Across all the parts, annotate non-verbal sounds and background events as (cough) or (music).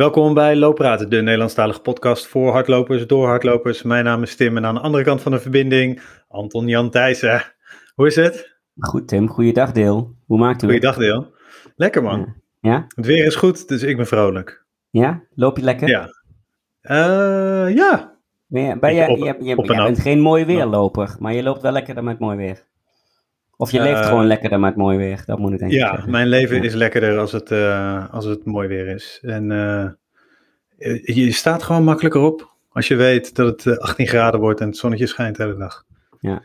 Welkom bij Looppraten, de Nederlandstalige podcast voor hardlopers, door hardlopers. Mijn naam is Tim en aan de andere kant van de verbinding Anton Jan Thijssen. Hoe is het? Goed Tim, goeiedag Deel. Hoe maakt u het? Goeiedag Deel. Lekker man. Ja? Het weer is goed, dus ik ben vrolijk. Ja? Loop je lekker? Ja. Eh, ja. Ben je, ben je, je, je, bent geen mooi weerloper, maar je loopt wel lekkerder met mooi weer. Of je leeft Eh, gewoon lekkerder met mooi weer, dat moet ik Ja, zeggen. mijn leven Ja. is lekkerder als het, eh, als het mooi weer is. En eh, je staat gewoon makkelijker op als je weet dat het eh, 18 graden wordt en het zonnetje schijnt de hele dag. Ja,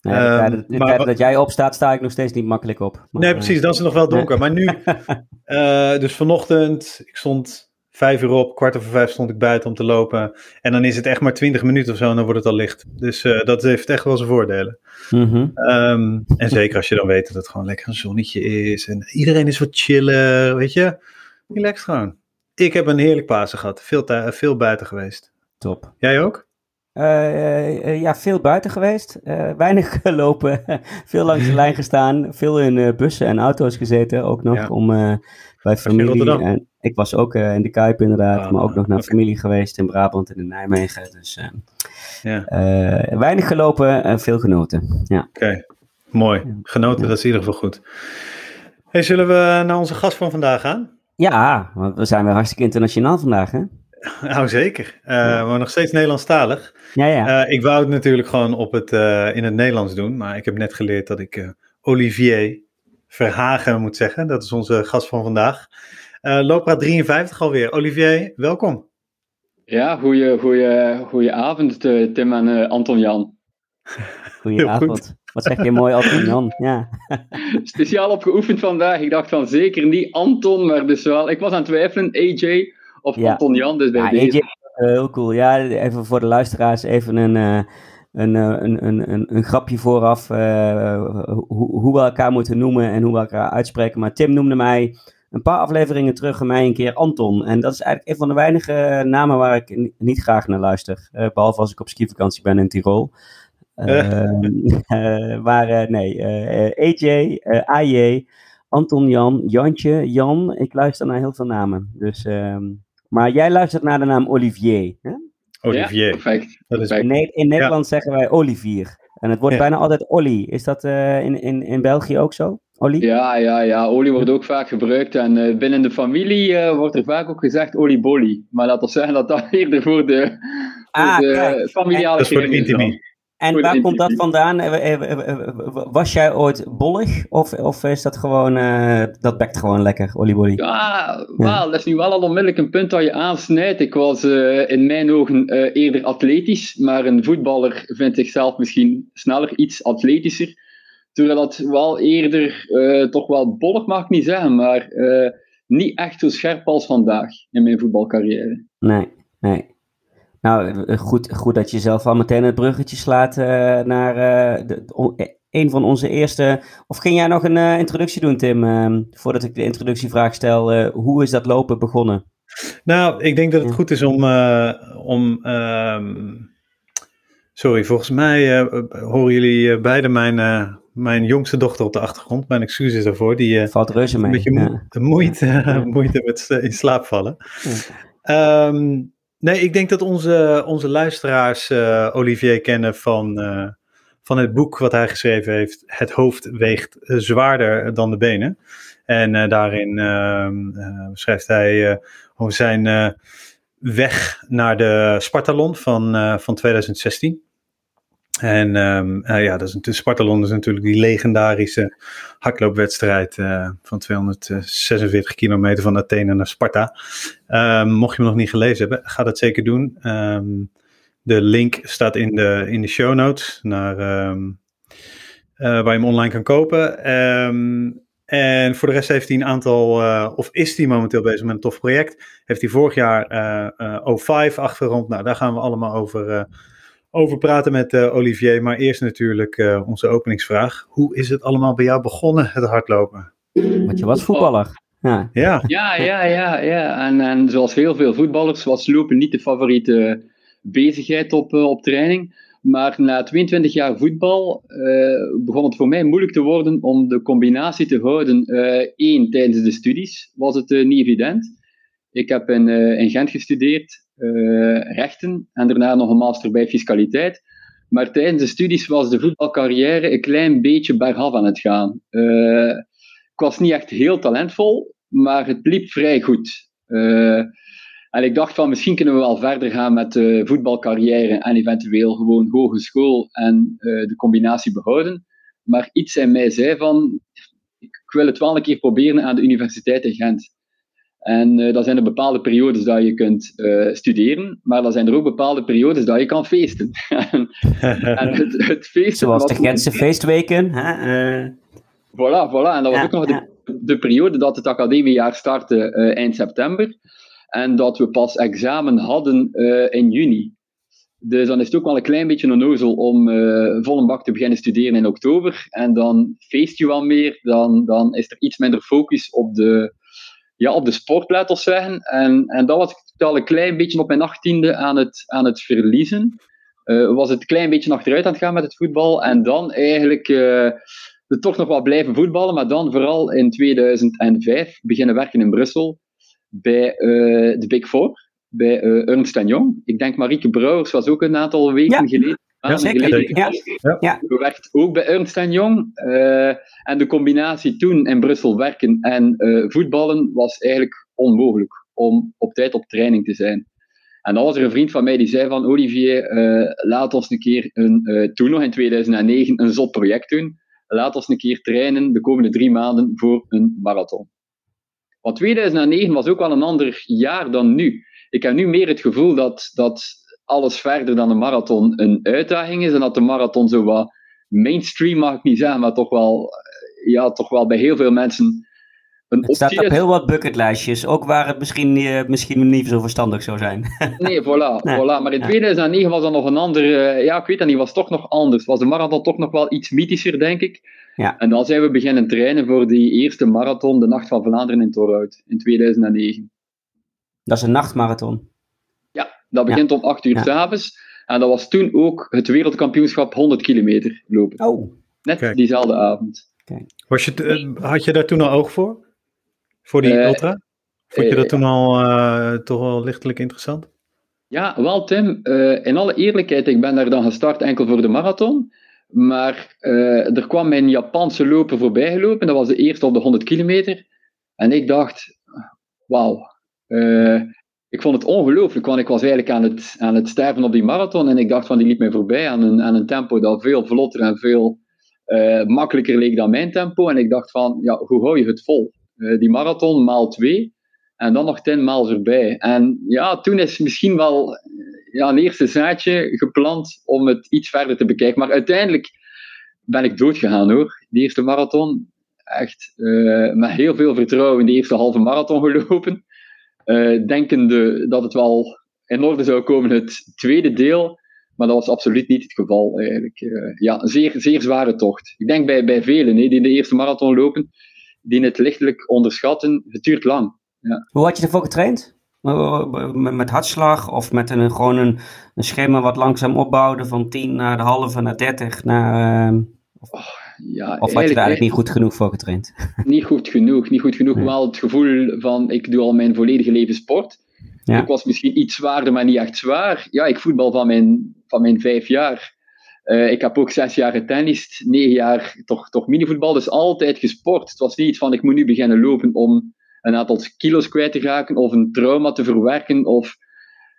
de Ehm, de tijden wat- dat jij opstaat, sta ik nog steeds niet makkelijk op. Maar, Nee, precies, dan is het nog wel donker. Maar nu, (laughs) dus vanochtend, ik stond vijf uur op, kwart over vijf stond ik buiten om te lopen. En dan is het echt maar 20 minuten of zo en dan wordt het al licht. Dus eh, dat heeft echt wel zijn voordelen. mhm. Ehm, en zeker als je dan weet dat het gewoon lekker een zonnetje is. En iedereen is wat chiller, weet je. Relax gewoon. Ik heb een heerlijk Pasen gehad. Veel, veel buiten geweest. Top. Jij ook? Eh, eh, ja, veel buiten geweest, eh, weinig (laughs) gelopen, veel langs de lijn gestaan, veel in eh, bussen en auto's gezeten, ook nog Ja. om eh, bij familie. En ik was ook eh, in de Kuip inderdaad, Ah, maar ook nog naar familie geweest in Brabant en in Nijmegen. Dus eh, Ja, eh, weinig gelopen en veel genoten. Ja. oké. Mooi. Genoten, dat is in ieder geval goed. Hey, zullen we naar onze gast van vandaag gaan? ja, want we zijn weer hartstikke internationaal vandaag, hè? (laughs) Nou, zeker. Eh, Maar nog steeds Nederlandstalig. Ja, ja. Ik wou het natuurlijk gewoon op het, in het Nederlands doen, maar ik heb net geleerd dat ik Olivier Verhagen moet zeggen. Dat is onze gast van vandaag. Eh Looppraat 53 alweer. Olivier, welkom. Ja, goeie, goeie, goeie avond eh, Tim en eh, Anton Jan. Goedenavond. Wat zeg je mooi, Anton Jan? Ja. (laughs) Speciaal opgeoefend vandaag. Ik dacht van zeker niet Anton, maar dus wel. Ik was aan het twijfelen, AJ of Ja. Anton Jan. Dus bij Ja, deze. AJ, eh, heel cool. Ja, even voor de luisteraars, even een, eh, een, eh, een, een, een, een grapje vooraf. eh, hoe, hoe we elkaar moeten noemen en hoe we elkaar uitspreken. Maar Tim noemde mij een paar afleveringen terug en mij een keer Anton. En dat is eigenlijk een van de weinige namen waar ik ni- niet graag naar luister. Eh, behalve als ik op skivakantie ben in Tirol. Eh. Ehm, (laughs) eh, maar eh, nee, eh, eh, AJ, eh, AJ, Anton Jan, Jantje, Jan. Ik luister naar heel veel namen. Dus, ehm, maar jij luistert naar de naam Olivier. Hè? Olivier. Ja, perfect. dat is, perfect. In, Ne- in Nederland zeggen wij Olivier. En het wordt Ja. bijna altijd Olly. Is dat eh, in, in, in België ook zo? Olly? Ja, ja, ja. Olie wordt ook vaak gebruikt. En eh, binnen de familie eh, wordt er vaak ook gezegd oliebolly. Maar laat ons zeggen dat dat (laughs) eerder voor de, voor Ah, de kijk. familiale dat is voor de kring is. En waar komt dat vandaan? Eh, eh, eh, Was jij ooit bollig? Of, of is dat gewoon, dat bekt gewoon lekker, oliebolly? Ja, wel, dat is nu wel al onmiddellijk een punt dat je aansnijdt. Ik was in mijn ogen eerder atletisch, maar een voetballer vindt zichzelf misschien sneller iets atletischer. Terwijl dat wel eerder, toch wel bollig mag ik niet zeggen, maar niet echt zo scherp als vandaag in mijn voetbalcarrière. Nee, nee. Nou, eh, goed, goed dat je zelf al meteen het bruggetje slaat eh, naar eh, de, de- o- eh, een van onze eerste. Of ging jij nog een eh, introductie doen, Tim? ehm, voordat ik de introductievraag stel, eh, hoe is dat lopen begonnen? Nou, ik denk dat het Ja. goed is om. eh, om ehm, sorry, volgens mij eh, horen jullie eh, beiden mijn, eh, mijn jongste dochter op de achtergrond. Mijn excuses daarvoor. Die eh, Valt reuze een mee. beetje ja. moe- moeite, (laughs) moeite met in slaap vallen. Ehm, nee, ik denk dat onze, onze luisteraars eh, Olivier kennen van, eh, van het boek wat hij geschreven heeft. Het hoofd weegt eh, zwaarder dan de benen. En daarin ehm, eh, schrijft hij over zijn weg naar de Spartalon van, van 2016. En ehm, eh, ja, dat is, de Spartalon is natuurlijk die legendarische hardloopwedstrijd eh, van 246 kilometer van Athene naar Sparta. Ehm, mocht je hem nog niet gelezen hebben, ga dat zeker doen. Ehm, de link staat in de, in de show notes naar, eh, waar je hem online kan kopen. En voor de rest heeft hij een aantal, of is hij momenteel bezig met een tof project. Heeft hij vorig jaar eh, eh, O5 afgerond. Nou, daar gaan we allemaal over, over praten met eh, Olivier. Maar eerst natuurlijk eh, onze openingsvraag. Hoe is het allemaal bij jou begonnen, het hardlopen? Want je was voetballer. Ja. Ja, Ja, ja, ja, ja. En, en zoals heel veel voetballers was lopen niet de favoriete bezigheid op, eh, op training. Maar na 22 jaar voetbal eh, begon het voor mij moeilijk te worden om de combinatie te houden. Eén, tijdens de studies was het niet evident. Ik heb in, in Gent gestudeerd, rechten, en daarna nog een master bij fiscaliteit. Maar tijdens de studies was de voetbalcarrière een klein beetje bergaf aan het gaan. ik was niet echt heel talentvol, maar het liep vrij goed. En ik dacht van misschien kunnen we wel verder gaan met de voetbalcarrière en eventueel gewoon hogeschool en de combinatie behouden. Maar iets in mij zei van ik wil het wel een keer proberen aan de Universiteit in Gent. En uh, dat zijn er bepaalde periodes dat je kunt uh, studeren, maar dan zijn er ook bepaalde periodes dat je kan feesten. (laughs) en, het, het feesten Zoals de Gentse feestweken. Hè? Voilà, voilà. En dat was ja, ook nog de, de, periode dat het academiejaar startte eind september. En dat we pas examen hadden uh, in juni. Dus dan is het ook wel een klein beetje een nozel om uh, vol een bak te beginnen studeren in oktober. En dan feest je wel meer, dan, dan is er iets minder focus op de, ja, op de sport, laat ons zeggen. En, en dat was ik al een klein beetje op mijn achttiende aan het, aan het verliezen. Uh, was het een klein beetje achteruit aan het gaan met het voetbal. En dan eigenlijk uh, toch nog wel blijven voetballen, maar dan vooral in 2005 beginnen werken in Brussel bij uh, de Big Four, bij Ernst Young. Ik denk Marieke Brouwers was ook een aantal weken geleden. Ja, zeker. Ja. Ja. werkt ook bij Ernst Young. Uh, en de combinatie toen in Brussel werken en voetballen was eigenlijk onmogelijk om op tijd op training te zijn. En dan was er een vriend van mij die zei van Olivier, laat ons een keer, een, toen nog in 2009, een zot project doen. Laat ons een keer trainen de komende drie maanden voor een marathon. Want 2009 was ook wel een ander jaar dan nu. Ik heb nu meer het gevoel dat, dat alles verder dan een marathon een uitdaging is. En dat de marathon zo wat mainstream, mag ik niet zeggen, maar toch wel, ja, toch wel bij heel veel mensen een het staat op heel wat bucketlijstjes, ook waar het misschien, uh, misschien niet zo verstandig zou zijn. (laughs) nee, voilà, voilà. Maar in 2009 was dat nog een ander, uh, ja, ik weet dat niet, was toch nog anders. Was de marathon toch nog wel iets mythischer, denk ik. Ja. En dan zijn we beginnen trainen voor die eerste marathon, de Nacht van Vlaanderen in Torhout, in 2009. Dat is een nachtmarathon? Dat begint om 8 uur ja. s'avonds. En dat was toen ook het wereldkampioenschap 100 kilometer lopen. Oh. Net diezelfde avond. Was je uh, had je daar toen al oog voor? Voor die uh, ultra? Vond je dat toen al uh, toch wel lichtelijk interessant? Ja, wel Tim. in alle eerlijkheid, ik ben daar dan gestart enkel voor de marathon. Maar uh, er kwam mijn Japanse loper voorbij gelopen. Dat was de eerste op de 100 kilometer. En ik dacht, wauw. Uh, ik vond het ongelooflijk, want ik was eigenlijk aan het, aan het sterven op die marathon. En ik dacht van, die liep mij voorbij aan een, aan een tempo dat veel vlotter en veel uh, makkelijker leek dan mijn tempo. En ik dacht van, ja, hoe hou je het vol? die marathon maal twee. En dan nog tien maal erbij. En ja, toen is misschien wel ja, een eerste zaadje geplant om het iets verder te bekijken. Maar uiteindelijk ben ik doodgegaan hoor. Die eerste marathon. Echt met heel veel vertrouwen in de eerste halve marathon gelopen. Uh, denkende dat het wel in orde zou komen, het tweede deel. Maar dat was absoluut niet het geval eigenlijk. Uh, ja, een zeer, zeer zware tocht. Ik denk bij, bij velen hè, die de eerste marathon lopen, die het lichtelijk onderschatten, het duurt lang. Ja. Hoe had je ervoor getraind? Met hartslag of met een, gewoon een, een schema wat langzaam opbouwde van 10 naar de halve naar 30 naar. Uh, oh, ja, of had je daar eigenlijk niet goed genoeg voor getraind? (laughs) Niet goed genoeg, niet goed genoeg. Nee. Wel het gevoel van ik doe al mijn volledige leven sport. Ja. Ik was misschien iets zwaarder, maar niet echt zwaar. Ja, ik voetbal van mijn, van mijn vijf jaar. Uh, ik heb ook zes jaar getennist, negen jaar toch, toch minivoetbal, dus altijd gesport. Het was niet van ik moet nu beginnen lopen om een aantal kilo's kwijt te raken of een trauma te verwerken of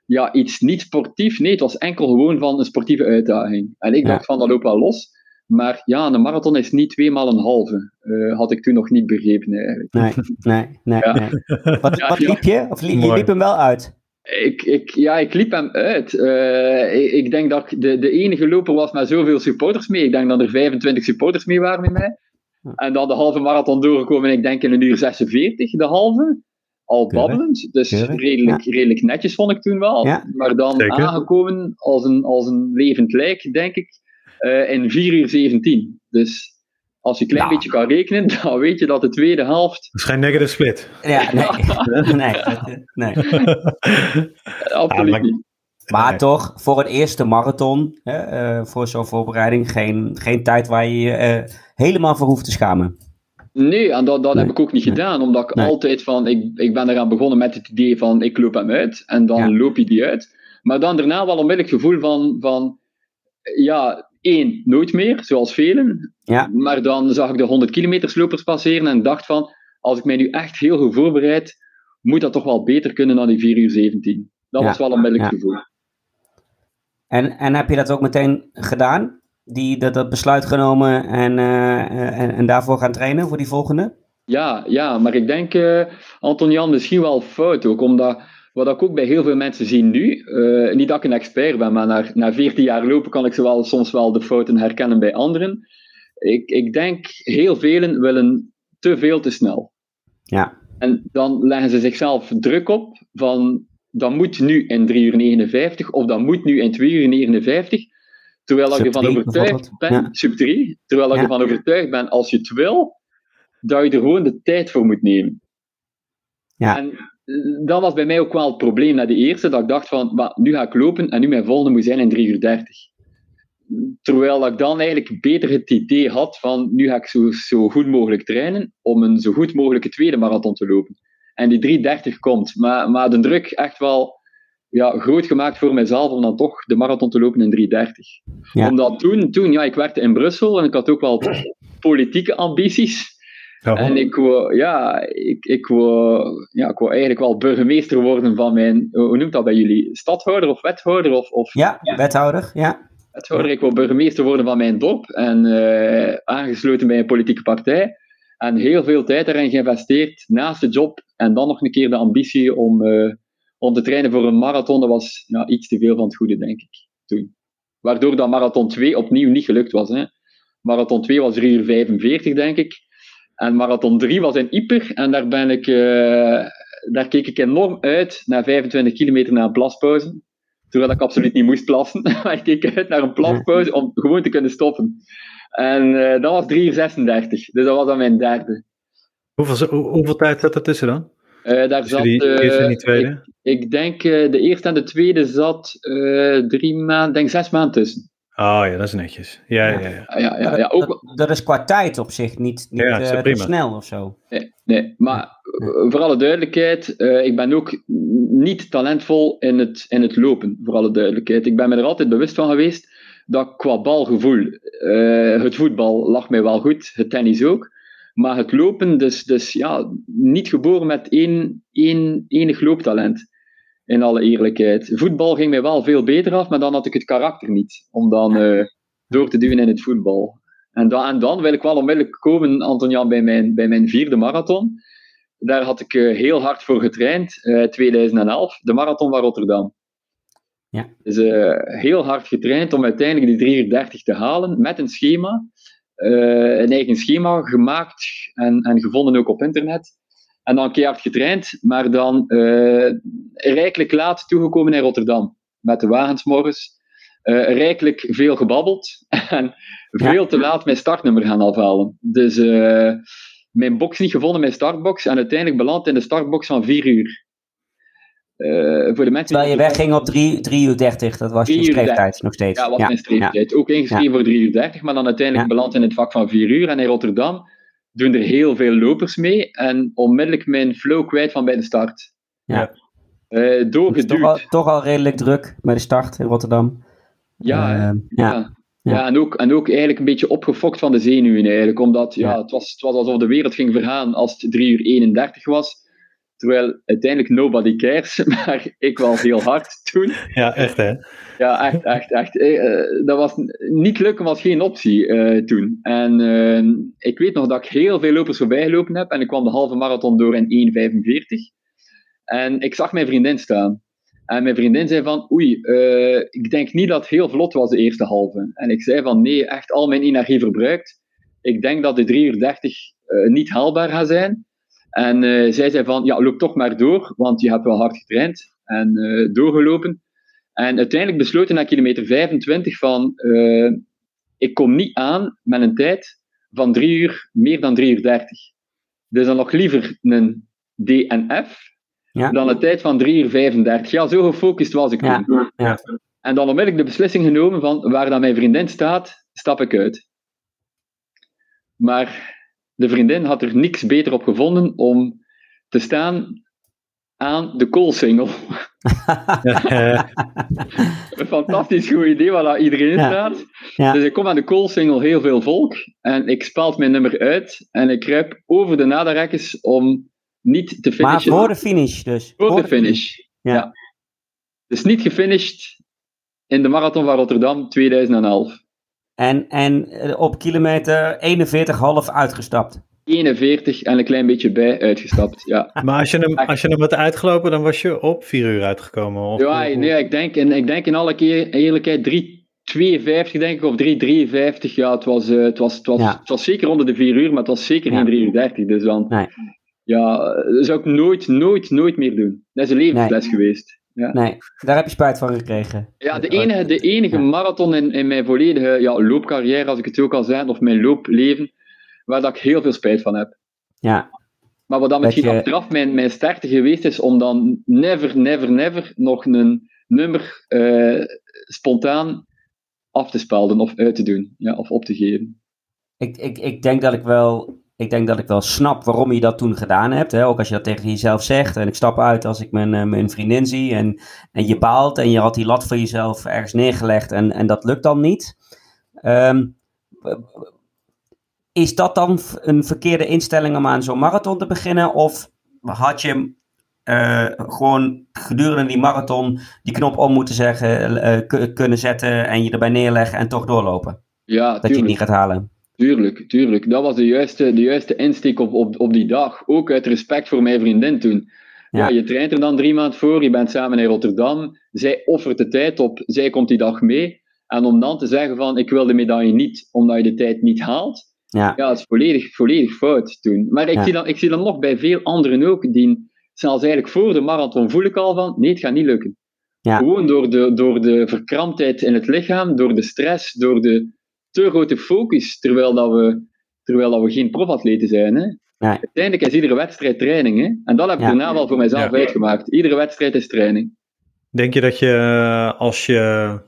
ja, iets niet sportief. Nee, het was enkel gewoon van een sportieve uitdaging. En ik dacht van, dat loopt wel los. Maar ja, een marathon is niet tweemaal een halve. Uh, had ik toen nog niet begrepen eigenlijk. Nee, nee, nee. Ja. nee. Wat, ja, wat liep je? Of liep, je liep hem wel uit? Ik, ik, ja, ik liep hem uit. Uh, ik, ik, denk dat ik de, de enige loper was met zoveel supporters mee. Ik denk dat er 25 supporters mee waren met mij. En dan de halve marathon doorgekomen, ik denk in een uur 46, de halve. Al babbelend. Dus redelijk, redelijk netjes vond ik toen wel. Maar dan aangekomen als een, als een levend lijk, denk ik, uh, in 4 uur 17. Dus als je een klein beetje kan rekenen, (laughs) dan weet je dat de tweede helft. Dat is geen negative split. Ja, nee. (laughs) nee, nee. (laughs) Absoluut ja, niet. Maar toch, voor het eerste marathon, hè, uh, voor zo'n voorbereiding, geen, geen tijd waar je je uh, helemaal voor hoeft te schamen. Nee, en dat, dat Nee. heb ik ook niet Nee. gedaan, omdat ik Nee. altijd van, ik, ik ben eraan begonnen met het idee van, ik loop hem uit, en dan Ja. loop je die uit. Maar dan daarna wel onmiddellijk het gevoel van, van, ja, één, nooit meer, zoals velen. Ja. Maar dan zag ik de 100 kilometer slopers passeren en dacht van, als ik mij nu echt heel goed voorbereid, moet dat toch wel beter kunnen dan die 4 uur 17. Dat Ja. was wel onmiddellijk Ja. het gevoel. En, en heb je dat ook meteen gedaan? Die, dat, dat besluit genomen en, eh, en, en daarvoor gaan trainen voor die volgende? Ja, ja, maar ik denk, eh Anton Jan, misschien wel fout ook, omdat wat ik ook bij heel veel mensen zie nu, eh, niet dat ik een expert ben, maar na, na 14 jaar lopen kan ik zowel, soms wel de fouten herkennen bij anderen. Ik, ik denk, heel velen willen te veel te snel. Ja. En dan leggen ze zichzelf druk op van, dat moet nu in 3 uur 59 of dat moet nu in 2 uur 59. Terwijl ik ervan overtuigd ben, Ja. sub 3, terwijl ik Ja. ervan overtuigd ben, als je het wil, dat je er gewoon de tijd voor moet nemen. Ja. En dat was bij mij ook wel het probleem na de eerste, dat ik dacht van, maar nu ga ik lopen en nu mijn volgende moet zijn in 3 uur 30. Terwijl ik dan eigenlijk beter het idee had van, nu ga ik zo, zo goed mogelijk trainen om een zo goed mogelijke tweede marathon te lopen. En die 3.30 komt, maar, maar de druk echt wel ja, groot gemaakt voor mezelf om dan toch de marathon te lopen in 3.30. Ja. Omdat toen, toen, ja, ik werkte in Brussel en ik had ook wel politieke ambities. En ik wou, ja, ik, ik, wou, ja, ik wou eigenlijk wel burgemeester worden van mijn, hoe noemt dat bij jullie? Stadhouder of wethouder? Of, of Ja, wethouder. Ja. wethouder. Ik wou burgemeester worden van mijn dorp en eh, aangesloten bij een politieke partij. En heel veel tijd erin geïnvesteerd naast de job. En dan nog een keer de ambitie om, eh, om te trainen voor een marathon. Dat was ja, iets te veel van het goede, denk ik, toen. Waardoor dat marathon 2 opnieuw niet gelukt was. Hè. Marathon 2 was 3 uur 45, denk ik. En marathon 3 was in Ieper. En daar, ben ik, eh, daar keek ik enorm uit, na 25 kilometer na een plaspauze. Terwijl ik absoluut niet moest plassen. (laughs) Maar ik keek uit naar een plaspauze om gewoon te kunnen stoppen. En eh, dat was 3 uur 36. Dus dat was dan mijn derde. Hoeveel, hoe- hoeveel tijd zat er tussen dan? Eh, daar zat, die eerste en die tweede? ik, ik denk eh, de eerste en de tweede zat eh, drie maanden, denk zes maanden tussen. Oh ja, dat is netjes. Ja, ja, ja. Ah, ja, ja, Maar ja, dat, ook, dat, dat is qua tijd op zich niet, niet Ja, eh, te prima. snel of zo. Nee, nee. maar eh, voor alle duidelijkheid, eh, ik ben ook niet talentvol in het, in het lopen, voor alle duidelijkheid. Ik ben me er altijd bewust van geweest dat ik qua balgevoel, eh, het voetbal lag mij wel goed, het tennis ook, maar het lopen, dus, dus ja, niet geboren met één, één, enig looptalent, in alle eerlijkheid. Voetbal ging mij wel veel beter af, maar dan had ik het karakter niet, om dan eh, door te duwen in het voetbal. En dan, en dan wil ik wel onmiddellijk komen, Anton-Jan, bij mijn, bij mijn vierde marathon. Daar had ik eh, heel hard voor getraind, eh 2011, de marathon van Rotterdam. Ja. Dus heel hard getraind om uiteindelijk die 3 uur 30 te halen, met een schema. een eigen schema gemaakt en, en gevonden ook op internet. En dan keihard getraind, maar dan eh, rijkelijk laat toegekomen in Rotterdam. Met de wagens morgens. Eh, rijkelijk veel gebabbeld (laughs) en veel te laat mijn startnummer gaan afhalen. Dus eh, mijn box niet gevonden, mijn startbox, en uiteindelijk beland in de startbox van 4 uur. Voor de mensen Terwijl je wegging op 3, 3 uur 30, dat was je 3 uur streeftijd nog steeds. Ja, was mijn ja. streeftijd. Ook ingeschreven Ja. voor 3 uur 30, maar dan uiteindelijk Ja. beland in het vak van 4 uur. En in Rotterdam doen er heel veel lopers mee en onmiddellijk mijn flow kwijt van bij de start. Ja. Eh, Het is toch al, toch al redelijk druk bij de start in Rotterdam. Ja. Ehm, ja. Ja. Ja. Ja, en, ook, en ook eigenlijk een beetje opgefokt van de zenuwen eigenlijk, omdat ja, Ja. Het, was, het was alsof de wereld ging vergaan als het 3 uur 31 was. Terwijl uiteindelijk nobody cares, (laughs) maar ik wel heel hard toen. Ja, echt hè? Ja, echt, echt, echt. Eh, eh, dat was niet lukken was geen optie eh, toen. En ik weet nog dat ik heel veel lopers voorbij gelopen heb en ik kwam de halve marathon door in 1,45. En ik zag mijn vriendin staan. En mijn vriendin zei van, oei, ik denk niet dat het heel vlot was de eerste halve. En ik zei van, nee, echt al mijn energie verbruikt. Ik denk dat de 3 uur 30 eh, niet haalbaar gaat zijn. En eh, zij zei van, ja, loop toch maar door, want je hebt wel hard getraind. En eh, doorgelopen. En uiteindelijk besloten na kilometer 25 van, eh, ik kom niet aan met een tijd van 3 uur, meer dan 3 uur 30. Dus dan nog liever een DNF Ja. dan een tijd van 3 uur 35. Ja, zo gefocust was ik Ja, toen. ja. En dan onmiddellijk de beslissing genomen van, waar dan mijn vriendin staat, stap ik uit. Maar de vriendin had er niks beter op gevonden om te staan aan de koolsingel. (laughs) een fantastisch goed idee waar iedereen in staat. Ja. Dus ik kom aan de koolsingel heel veel volk en ik speld mijn nummer uit en ik kruip over de naderrekkers om niet te finishen. Maar voor de finish dus? Voor, de finish, ja. Dus niet gefinished in de Marathon van Rotterdam 2011. En, en eh, op kilometer 41,5 uitgestapt? 41 en een klein beetje bij uitgestapt, ja. (laughs) Maar als je hem, als je hem had uitgelopen, dan was je op 4 uur uitgekomen? Of ja, nee, ik denk, in, ik denk in alle keer, eerlijkheid 3,52 denk ik, of 3,53. Ja, het was, uh, het, was, het, was, het was zeker onder de 4 uur, maar het was zeker geen 3 uur 30. Dus dan, nee. ja, dat zou ik nooit, nooit, nooit meer doen. Dat is een levensles nee. geweest. Ja. Nee, daar heb je spijt van gekregen. Ja, de enige, de enige marathon in, in mijn volledige ja, loopcarrière, als ik het zo kan zeggen, of mijn loopleven, waar dat ik heel veel spijt van heb. Ja. Maar wat dan misschien je... achteraf mijn, mijn sterkte geweest is, om dan never, never, never nog een nummer uh, spontaan af te spelden of uit te doen, ja, of op te geven. Ik, ik, ik denk dat ik wel ik denk dat ik wel snap waarom je dat toen gedaan hebt. Hè? Ook als je dat tegen jezelf zegt. En ik stap uit als ik mijn, uh, mijn vriendin zie. En, en je baalt. En je had die lat voor jezelf ergens neergelegd. En, en dat lukt dan niet. Um, is dat dan een verkeerde instelling om aan zo'n marathon te beginnen? Of had je uh, gewoon gedurende die marathon die knop om moeten zeggen, uh, kunnen zetten en je erbij neerleggen en toch doorlopen? Ja, dat je het niet gaat halen. Tuurlijk, tuurlijk. Dat was de juiste, de juiste insteek op, op, op die dag. Ook uit respect voor mijn vriendin toen. Ja. ja. je traint er dan drie maanden voor, je bent samen in Rotterdam. Zij offert de tijd op, zij komt die dag mee. En om dan te zeggen van, ik wil de medaille niet, omdat je de tijd niet haalt. Ja, ja dat is volledig, volledig fout toen. Maar ik, zie dan, ik zie dan nog bij veel anderen ook, die zelfs eigenlijk voor de marathon voel ik al van, nee, het gaat niet lukken. Ja. Gewoon door de, door de verkramptheid in het lichaam, door de stress, door de te grote focus, terwijl, dat we, terwijl dat we geen profatleten zijn. Hè. Nee. Uiteindelijk is iedere wedstrijd training. Hè. En dat heb ik daarna wel voor mijzelf uitgemaakt. Iedere wedstrijd is training. Denk je dat je als je,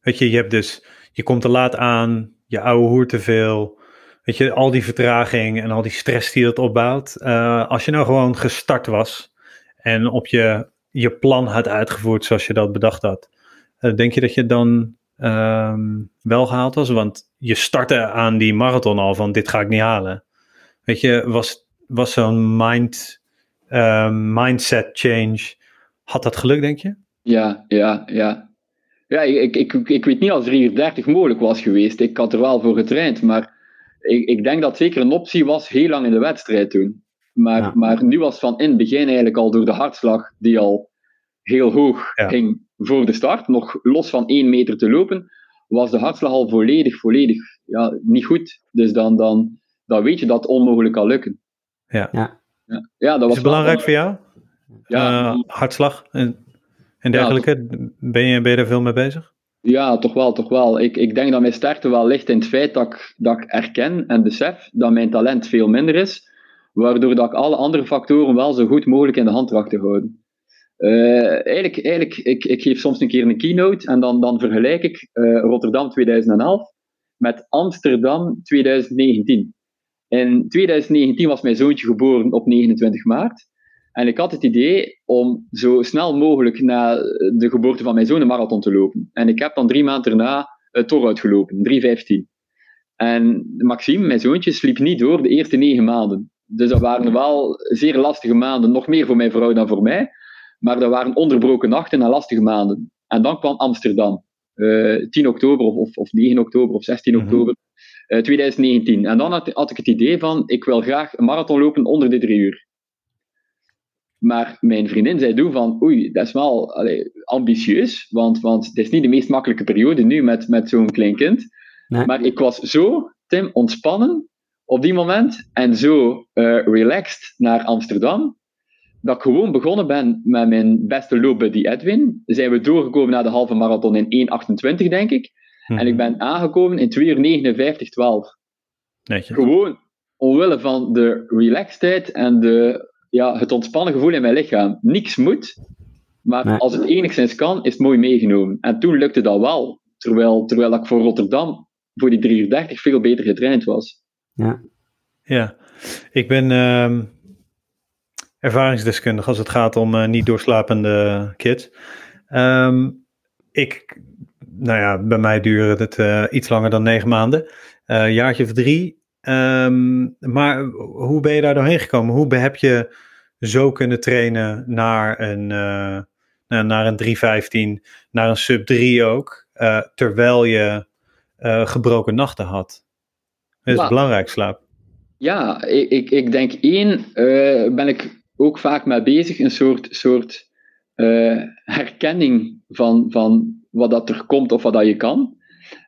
weet je, je hebt dus, je komt te laat aan, je ouwe hoert te veel, weet je, al die vertraging en al die stress die dat opbouwt. Uh, als je nou gewoon gestart was en op je, je plan had uitgevoerd zoals je dat bedacht had, uh, denk je dat je dan um, wel gehaald was? Want je startte aan die marathon al van dit ga ik niet halen. Weet je, was, was zo'n mind, uh, mindset change, had dat geluk denk je? Ja, ja, ja. Ja, ik, ik, ik, weet niet als 330 mogelijk was geweest. Ik had er wel voor getraind, maar ik, ik denk dat zeker een optie was heel lang in de wedstrijd toen. Maar, maar nu was van in het begin eigenlijk al door de hartslag die al heel hoog ging voor de start, nog los van één meter te lopen, was de hartslag al volledig, volledig ja, niet goed. Dus dan, dan, dan weet je dat het onmogelijk kan lukken. Ja. ja. ja. dat was Is het belangrijk voor jou? Ja. Uh, hartslag en, en dergelijke? ben, je, ben je er veel mee bezig? Ja, toch wel, toch wel. Ik, ik denk dat mijn sterkte wel ligt in het feit dat ik, dat ik erken en besef dat mijn talent veel minder is, waardoor dat ik alle andere factoren wel zo goed mogelijk in de hand tracht te houden. Uh, eigenlijk, eigenlijk ik, ik geef soms een keer een keynote en dan, dan vergelijk ik uh, Rotterdam 2011 met Amsterdam 2019. In 2019 was mijn zoontje geboren op 29 maart. En ik had het idee om zo snel mogelijk na de geboorte van mijn zoon een marathon te lopen. En ik heb dan drie maanden daarna het Tor uitgelopen, 3.15. En Maxime, mijn zoontje, sliep niet door de eerste negen maanden. Dus dat waren wel zeer lastige maanden, nog meer voor mijn vrouw dan voor mij. Maar dat waren onderbroken nachten en lastige maanden. En dan kwam Amsterdam. Uh, eh, 10 oktober of, of, 9 oktober of 16 mhm. oktober uh, eh, 2019. En dan had, had, ik het idee van, ik wil graag een marathon lopen onder de drie uur. Maar mijn vriendin zei toen van, oei, dat is wel allee, ambitieus, want, want het is niet de meest makkelijke periode nu met, met zo'n klein kind. Maar ik was zo, Tim, ontspannen op die moment en zo uh, relaxed naar Amsterdam, dat ik gewoon begonnen ben met mijn beste loopbuddy Edwin. Zijn we doorgekomen naar de halve marathon in 1.28, denk ik. En ik mhm. ben aangekomen in 2 uur 59.12. Gewoon omwille van de relaxedheid en de, ja, het ontspannen gevoel in mijn lichaam. Niks moet, maar als het enigszins kan, is het mooi meegenomen. En toen lukte dat wel, terwijl, terwijl ik voor Rotterdam voor die 3 uur 30 veel beter getraind was. Ja. Ja, Ik ben ehm, ervaringsdeskundig als het gaat om uh, niet doorslapende kids. Um, ik, nou ja, bij mij duurde het uh, iets langer dan negen maanden. Uh, jaartje of drie. Um, maar hoe ben je daar doorheen gekomen? Hoe heb je zo kunnen trainen naar een, uh, naar een 315, naar een sub 3 ook, terwijl je gebroken nachten had? Dat is maar, belangrijk, slaap. Ja, ik, ik, ik denk één, ben ik ook vaak mee bezig, een soort, soort herkenning van, van wat dat er komt of wat dat je kan.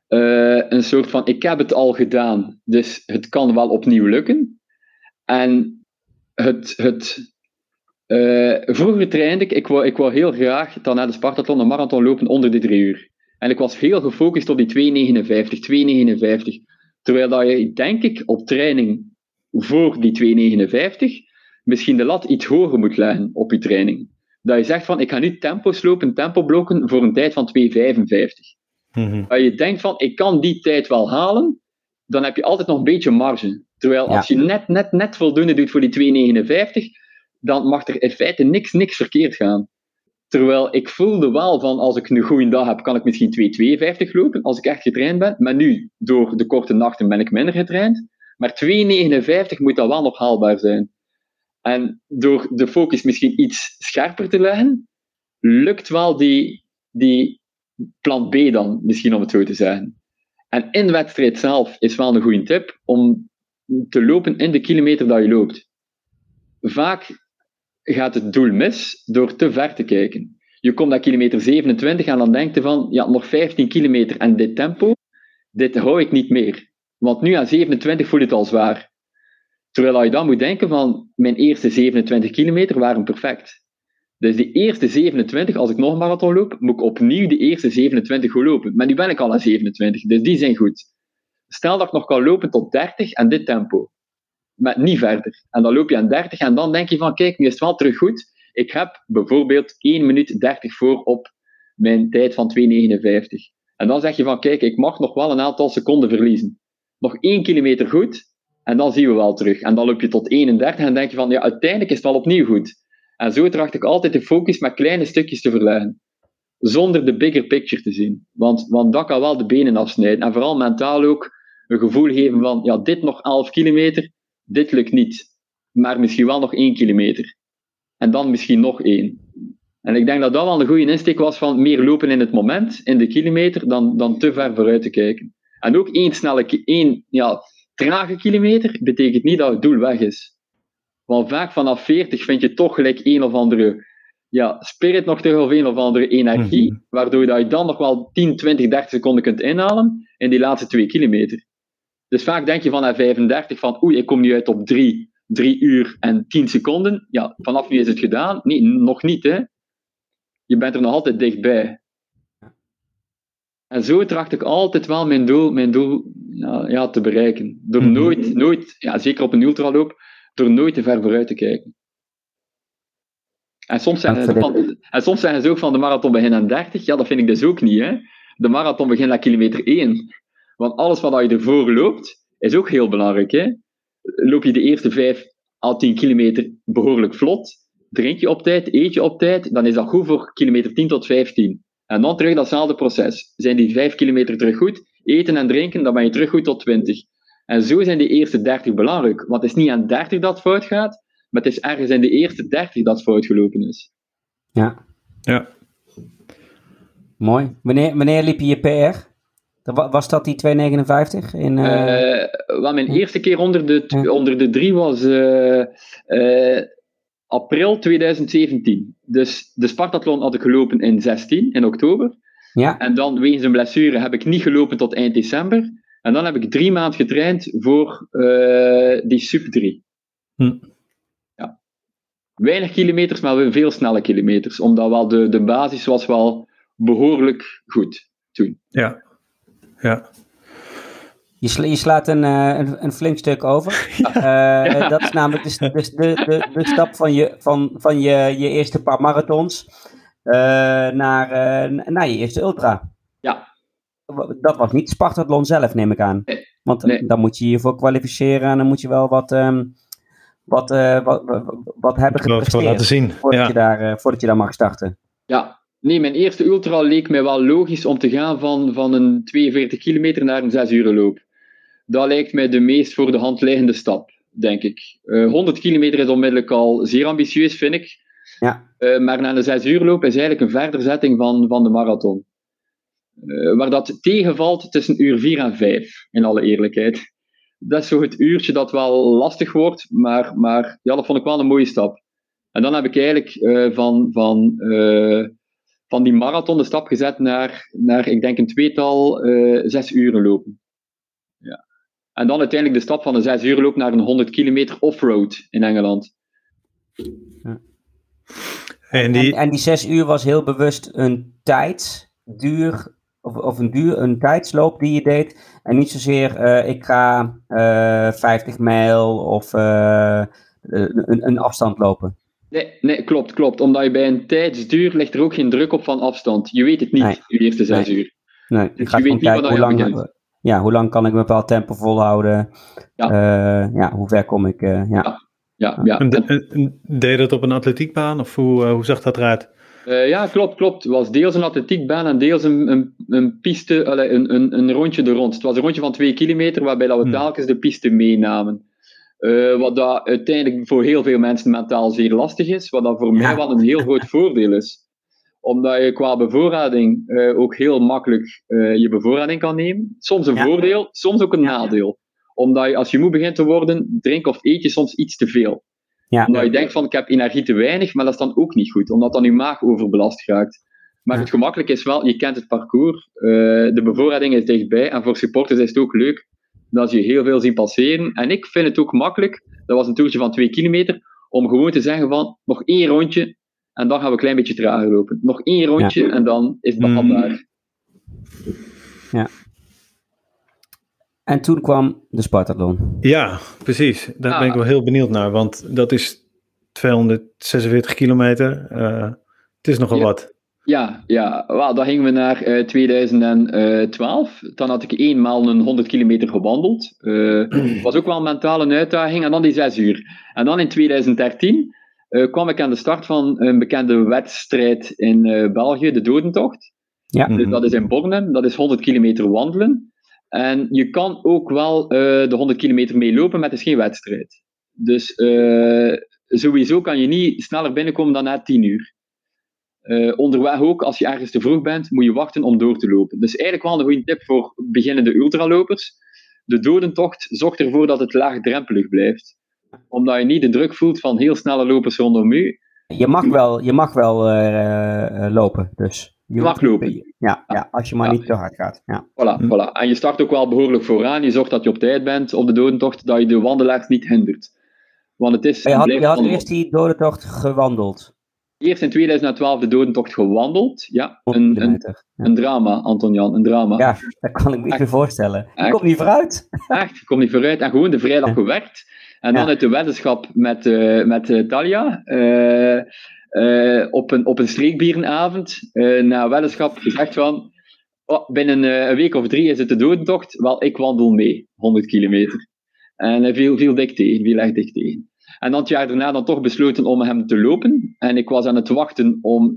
een soort van, ik heb het al gedaan, dus het kan wel opnieuw lukken. En het, het uh, vroeger trainde ik, ik wou, ik wou heel graag dan naar de Spartathlon een marathon lopen onder de drie uur. En ik was heel gefocust op die 2,59, 2,59. Terwijl dat je, denk ik, op training voor die 2,59 misschien de lat iets hoger moet leggen op je training. Dat je zegt van, ik ga nu tempo's lopen, tempoblokken voor een tijd van 2,55. Mm-hmm. Dat je denkt van, ik kan die tijd wel halen, dan heb je altijd nog een beetje marge. Terwijl als je net, net, net voldoende doet voor die 2,59 dan mag er in feite niks, niks verkeerd gaan. Terwijl ik voelde wel van, als ik een goede dag heb, kan ik misschien 2,52 lopen, als ik echt getraind ben. Maar nu, door de korte nachten, ben ik minder getraind. Maar 2,59 moet dat wel nog haalbaar zijn. En door de focus misschien iets scherper te leggen, lukt wel die, die plan B dan, misschien om het zo te zeggen. En in de wedstrijd zelf is wel een goede tip om te lopen in de kilometer dat je loopt. Vaak gaat het doel mis door te ver te kijken. Je komt naar kilometer 27 en dan denk je van, ja, nog 15 kilometer en dit tempo, dit hou ik niet meer. Want nu aan 27 voel je het al zwaar. Terwijl je dan moet denken van, mijn eerste 27 kilometer waren perfect. Dus die eerste 27, als ik nog een marathon loop, moet ik opnieuw de eerste 27 gaan lopen. Maar nu ben ik al aan 27, dus die zijn goed. Stel dat ik nog kan lopen tot 30 en dit tempo maar niet verder. En dan loop je aan 30 en dan denk je van, kijk, nu is het wel terug goed. Ik heb bijvoorbeeld 1 minuut 30 voor op mijn tijd van 2,59. En dan zeg je van, kijk, ik mag nog wel een aantal seconden verliezen. Nog 1 kilometer goed, en dan zien we wel terug. En dan loop je tot 31 en denk je van, ja, uiteindelijk is het wel opnieuw goed. En zo tracht ik altijd de focus met kleine stukjes te verleggen. Zonder de bigger picture te zien. Want, want dat kan wel de benen afsnijden. En vooral mentaal ook een gevoel geven van, ja, dit nog 11 kilometer, dit lukt niet, maar misschien wel nog één kilometer. En dan misschien nog één. En ik denk dat dat wel een goede insteek was van meer lopen in het moment, in de kilometer, dan, dan te ver vooruit te kijken. En ook één snelle, één ja, trage kilometer betekent niet dat het doel weg is. Want vaak vanaf 40 vind je toch gelijk een of andere ja, spirit nog terug of een of andere energie, mhm. waardoor dat je dan nog wel 10, 20, 30 seconden kunt inhalen in die laatste twee kilometer. Dus vaak denk je van na 35 van oei, ik kom nu uit op 3, 3 uur en 10 seconden. Ja, vanaf nu is het gedaan. Nee, nog niet hè. Je bent er nog altijd dichtbij. En zo tracht ik altijd wel mijn doel, mijn doel ja, ja te bereiken. Door mhm. nooit, nooit, ja, zeker op een ultraloop, door nooit te ver vooruit te kijken. En soms, zeggen ze, van, en soms zeggen ze ook van de marathon begint aan 30. Ja, dat vind ik dus ook niet. Hè. De marathon begint aan kilometer 1. Want alles wat je ervoor loopt, is ook heel belangrijk. Hè? Loop je de eerste 5 à 10 kilometer behoorlijk vlot, drink je op tijd, eet je op tijd, dan is dat goed voor kilometer 10 tot 15. En dan terug datzelfde proces. Zijn die 5 kilometer terug goed, eten en drinken, dan ben je terug goed tot 20. En zo zijn die eerste 30 belangrijk. Want het is niet aan 30 dat fout gaat, maar het is ergens in de eerste 30 dat fout gelopen is. Ja. Ja. Mooi. Wanneer, wanneer liep je je PR? Was dat die 2,59? In, uh... Uh, wel, mijn eerste keer onder de, onder de drie was uh, april 2017. Dus de Spartathlon had ik gelopen in 16, in oktober. Ja. En dan, wegens een blessure, heb ik niet gelopen tot eind december. En dan heb ik drie maanden getraind voor die Super 3. Hm. Ja. Weinig kilometers, maar veel snelle kilometers. Omdat wel de, de basis was wel behoorlijk goed toen. Ja, ja. Je, je slaat een, uh, een, een, flink stuk over. (laughs) Ja. Uh, dat is namelijk de, de, de, de, stap van je, van, van je, je eerste paar marathons uh, naar, naar je eerste ultra. Ja. Dat was niet Spartathlon zelf, neem ik aan. Nee. Want nee. dan moet je je voor kwalificeren en dan moet je wel wat, um, wat, uh, wat, wat hebben gepresteerd laten zien. Voordat, ja. je daar, uh, voordat je daar mag starten? Ja, nee, mijn eerste ultra leek mij wel logisch om te gaan van, van een 42 kilometer naar een 6 uur loop. Dat lijkt mij de meest voor de hand liggende stap, denk ik. Uh, 100 kilometer is onmiddellijk al zeer ambitieus, vind ik. Ja. maar naar de 6 uur loop is eigenlijk een verderzetting van, van de marathon. waar dat tegenvalt tussen uur 4 en 5, in alle eerlijkheid dat is zo het uurtje dat wel lastig wordt, maar, maar ja, dat vond ik wel een mooie stap. En dan heb ik eigenlijk uh, van, van, uh, van die marathon de stap gezet naar, naar ik denk een tweetal zes uren lopen. En dan uiteindelijk de stap van een zes uur loop naar een 100 kilometer offroad in Engeland. Ja. En, die... En, en die zes uur was heel bewust een tijdsduur of, of een, duur, een tijdsloop die je deed. En niet zozeer uh, ik ga uh, 50 mijl of uh, een, een, afstand lopen. Nee, nee, klopt, klopt. Omdat je bij een tijdsduur ligt er ook geen druk op van afstand. Je weet het niet, nee. je eerste zes nee. uur. Nee, dus je weet niet kijken, hoe lang, ja, hoe lang kan ik een bepaald tempo volhouden? Ja, ja hoe ver kom ik? ja. ja. Ja, ja. En, en, deed je dat op een atletiekbaan of hoe, hoe zag dat eruit? Uh, ja, klopt, klopt. Het was deels een atletiekbaan en deels een, een, een piste, allee, een, een, een rondje er rond. Het was een rondje van twee kilometer, waarbij dat we hmm. telkens de piste meenamen. Uh, wat dat uiteindelijk voor heel veel mensen mentaal zeer lastig is, wat dat voor mij wel een heel groot voordeel is. Omdat je qua bevoorrading uh, ook heel makkelijk je bevoorrading kan nemen. Soms een ja. voordeel, soms ook een nadeel. Omdat je als je moe begint te worden, drink of eet je soms iets te veel. Ja. Omdat je denkt van ik heb energie te weinig, maar dat is dan ook niet goed, omdat dan je maag overbelast raakt. Maar het gemakkelijk is wel, je kent het parcours, uh, de bevoorrading is dichtbij en voor supporters is het ook leuk dat je heel veel ziet passeren. En ik vind het ook makkelijk, dat was een toertje van 2 kilometer, om gewoon te zeggen van nog één rondje en dan gaan we een klein beetje trager lopen. Nog één rondje ja. en dan is het. Mm. Ja. En toen kwam de Spartathlon. Ja, precies. Daar ah. ben ik wel heel benieuwd naar, want dat is 246 kilometer. Uh, het is nogal ja. wat. Ja, ja. Well, dan gingen we naar uh, 2012. Dan had ik eenmaal een 100 kilometer gewandeld. Uh, (clears throat) was ook wel mentaal een uitdaging. En dan die 6 uur. En dan in 2013 uh, kwam ik aan de start van een bekende wedstrijd in België, de Dodentocht. Ja. Dus dat is in Bornem. Dat is 100 kilometer wandelen. En je kan ook wel uh, de 100 kilometer meelopen, maar het is geen wedstrijd. Dus uh, sowieso kan je niet sneller binnenkomen dan na 10 uur. Uh, onderweg ook, als je ergens te vroeg bent, moet je wachten om door te lopen. Dus eigenlijk wel een goede tip voor beginnende ultralopers. De dodentocht zorgt ervoor dat het laagdrempelig blijft. Omdat je niet de druk voelt van heel snelle lopers rondom u. Je mag wel, je mag wel lopen, dus. Je mag lopen. Ja, ja, als je maar niet te hard gaat. Ja. Voilà, hm. voilà. En je start ook wel behoorlijk vooraan. Je zorgt dat je op tijd bent op de dodentocht, dat je de wandelaars niet hindert. Want het is... Je had, je had eerst die dodentocht gewandeld. Eerst in 2012 de dodentocht gewandeld. Ja, een, een, ja. een drama, Anton-Jan, een drama. Ja, (laughs) dat kan ik me niet meer voorstellen. Je komt niet vooruit. Echt, je komt niet vooruit. En gewoon de vrijdag (laughs) gewerkt. En dan uit de weddenschap met, uh, met uh, Talia. Uh, op, een, op een streekbierenavond na weddenschap gezegd van oh, binnen een week of drie is het de dodentocht. Wel, ik wandel mee, 100 kilometer. En hij viel, viel dik tegen, viel echt dik tegen. En dan het jaar daarna dan toch besloten om hem te lopen. En ik was aan het wachten om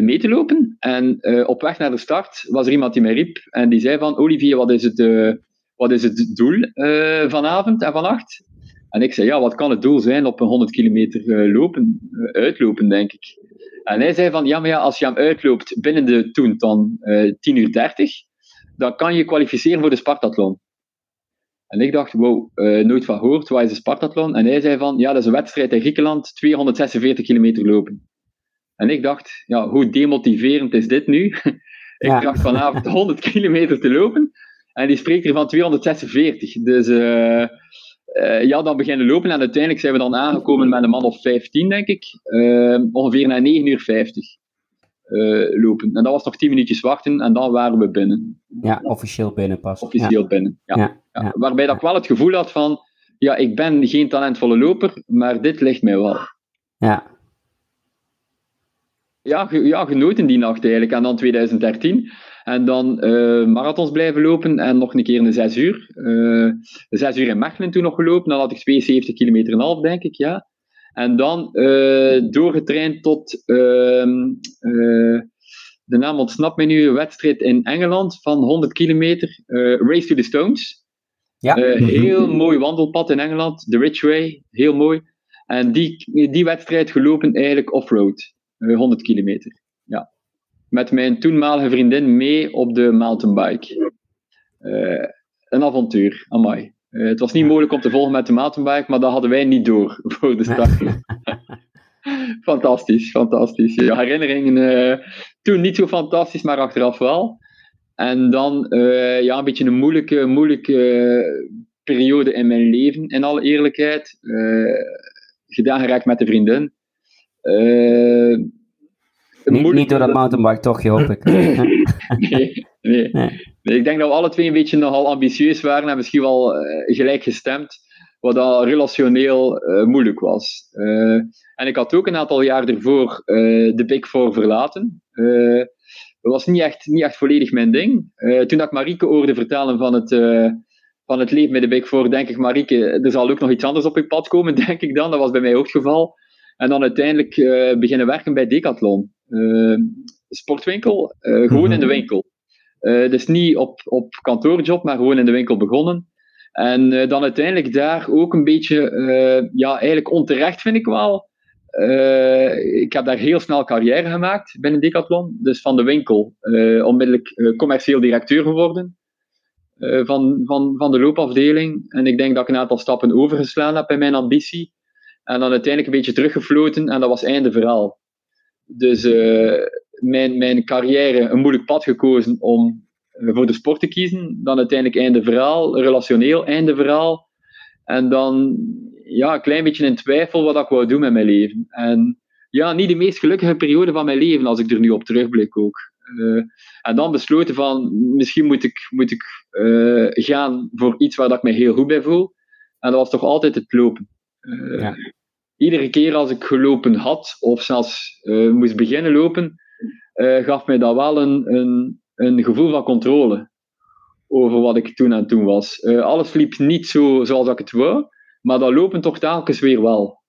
mee te lopen. En op weg naar de start was er iemand die mij riep en die zei van Olivier, wat is het, wat is het doel vanavond en vannacht? En ik zei, ja, wat kan het doel zijn op een 100 kilometer uh, lopen, uh, uitlopen, denk ik. En hij zei van, ja, maar ja, als je hem uitloopt binnen de toen dan uh, 10 uur 30, dan kan je kwalificeren voor de Spartathlon. En ik dacht, wow, nooit van gehoord, wat is de Spartathlon? En hij zei van, ja, dat is een wedstrijd in Griekenland, 246 kilometer lopen. En ik dacht, ja, hoe demotiverend is dit nu? (laughs) ik ja. dacht vanavond 100 kilometer te lopen. En die spreekt er van 246. Dus uh, ja, dan beginnen lopen en uiteindelijk zijn we dan aangekomen met een man of 15, denk ik. Uh, ongeveer na 9 uur 50 uh, lopen. En dat was nog 10 minuutjes wachten en dan waren we binnen. Ja, officieel binnen pas. Officieel ja. binnen, ja. Ja, ja. Waarbij dat ik wel het gevoel had van, ja, ik ben geen talentvolle loper, maar dit ligt mij wel. Ja. ja, ja, genoten die nacht eigenlijk. En dan 2013. En dan uh, marathons blijven lopen en nog een keer een 6 uur. Uh, 6 uur in Mechelen toen nog gelopen. Dan had ik 72 kilometer en half, denk ik, ja. En dan uh, doorgetraind tot, ehm, de naam ontsnapt mij nu, een wedstrijd in Engeland van 100 kilometer. Race to the Stones. Ja. heel mooi wandelpad in Engeland, de Ridgeway, heel mooi. En die, die wedstrijd gelopen eigenlijk offroad, 100 kilometer. Ja met mijn toenmalige vriendin mee op de mountainbike. Uh, een avontuur, amai. Uh, het was niet mogelijk om te volgen met de mountainbike, maar dat hadden wij niet door (laughs) voor de start. (laughs) fantastisch, fantastisch. Ja, herinneringen uh, toen niet zo fantastisch, maar achteraf wel. En dan ja, een beetje een moeilijke, moeilijke periode in mijn leven, in alle eerlijkheid. gedaan geraakt met de vriendin. Niet, niet, door dat mountainbike toch, hoop ik. (laughs) nee, nee, nee. Ik denk dat we alle twee een beetje nogal ambitieus waren en misschien wel uh, gelijk gestemd, wat al relationeel uh, moeilijk was. Uh, en ik had ook een aantal jaar ervoor de Big Four verlaten. dat was niet echt, niet echt volledig mijn ding. toen ik Marieke hoorde vertellen van het, van het leven met de Big Four, denk ik, Marieke, er zal ook nog iets anders op je pad komen, (laughs) denk ik dan. Dat was bij mij ook het geval. En dan uiteindelijk beginnen werken bij Decathlon. Ehm, sportwinkel, eh, gewoon in de mhm. winkel. Uh, dus niet op, op kantoorjob, maar gewoon in de winkel begonnen. En uh, dan uiteindelijk daar ook een beetje, uh, ja, eigenlijk onterecht vind ik wel. ik heb daar heel snel carrière gemaakt binnen Decathlon. Dus van de winkel onmiddellijk commercieel directeur geworden. van, van, van de loopafdeling. En ik denk dat ik een aantal stappen overgeslaan heb in mijn ambitie. En dan uiteindelijk een beetje teruggefloten en dat was einde verhaal. Dus uh, mijn, mijn carrière een moeilijk pad gekozen om uh, voor de sport te kiezen. Dan uiteindelijk einde verhaal, relationeel einde verhaal. En dan ja, een klein beetje in twijfel wat ik wou doen met mijn leven. En ja, niet de meest gelukkige periode van mijn leven, als ik er nu op terugblik ook. Uh, en dan besloten van, misschien moet ik, moet ik gaan voor iets waar dat ik me heel goed bij voel. En dat was toch altijd het lopen. Ja iedere keer als ik gelopen had, of zelfs uh, moest beginnen lopen, uh, gaf mij dat wel een, een, een gevoel van controle over wat ik toen aan toen was. Uh, alles liep niet zo zoals ik het wou, maar dat lopen toch telkens weer wel.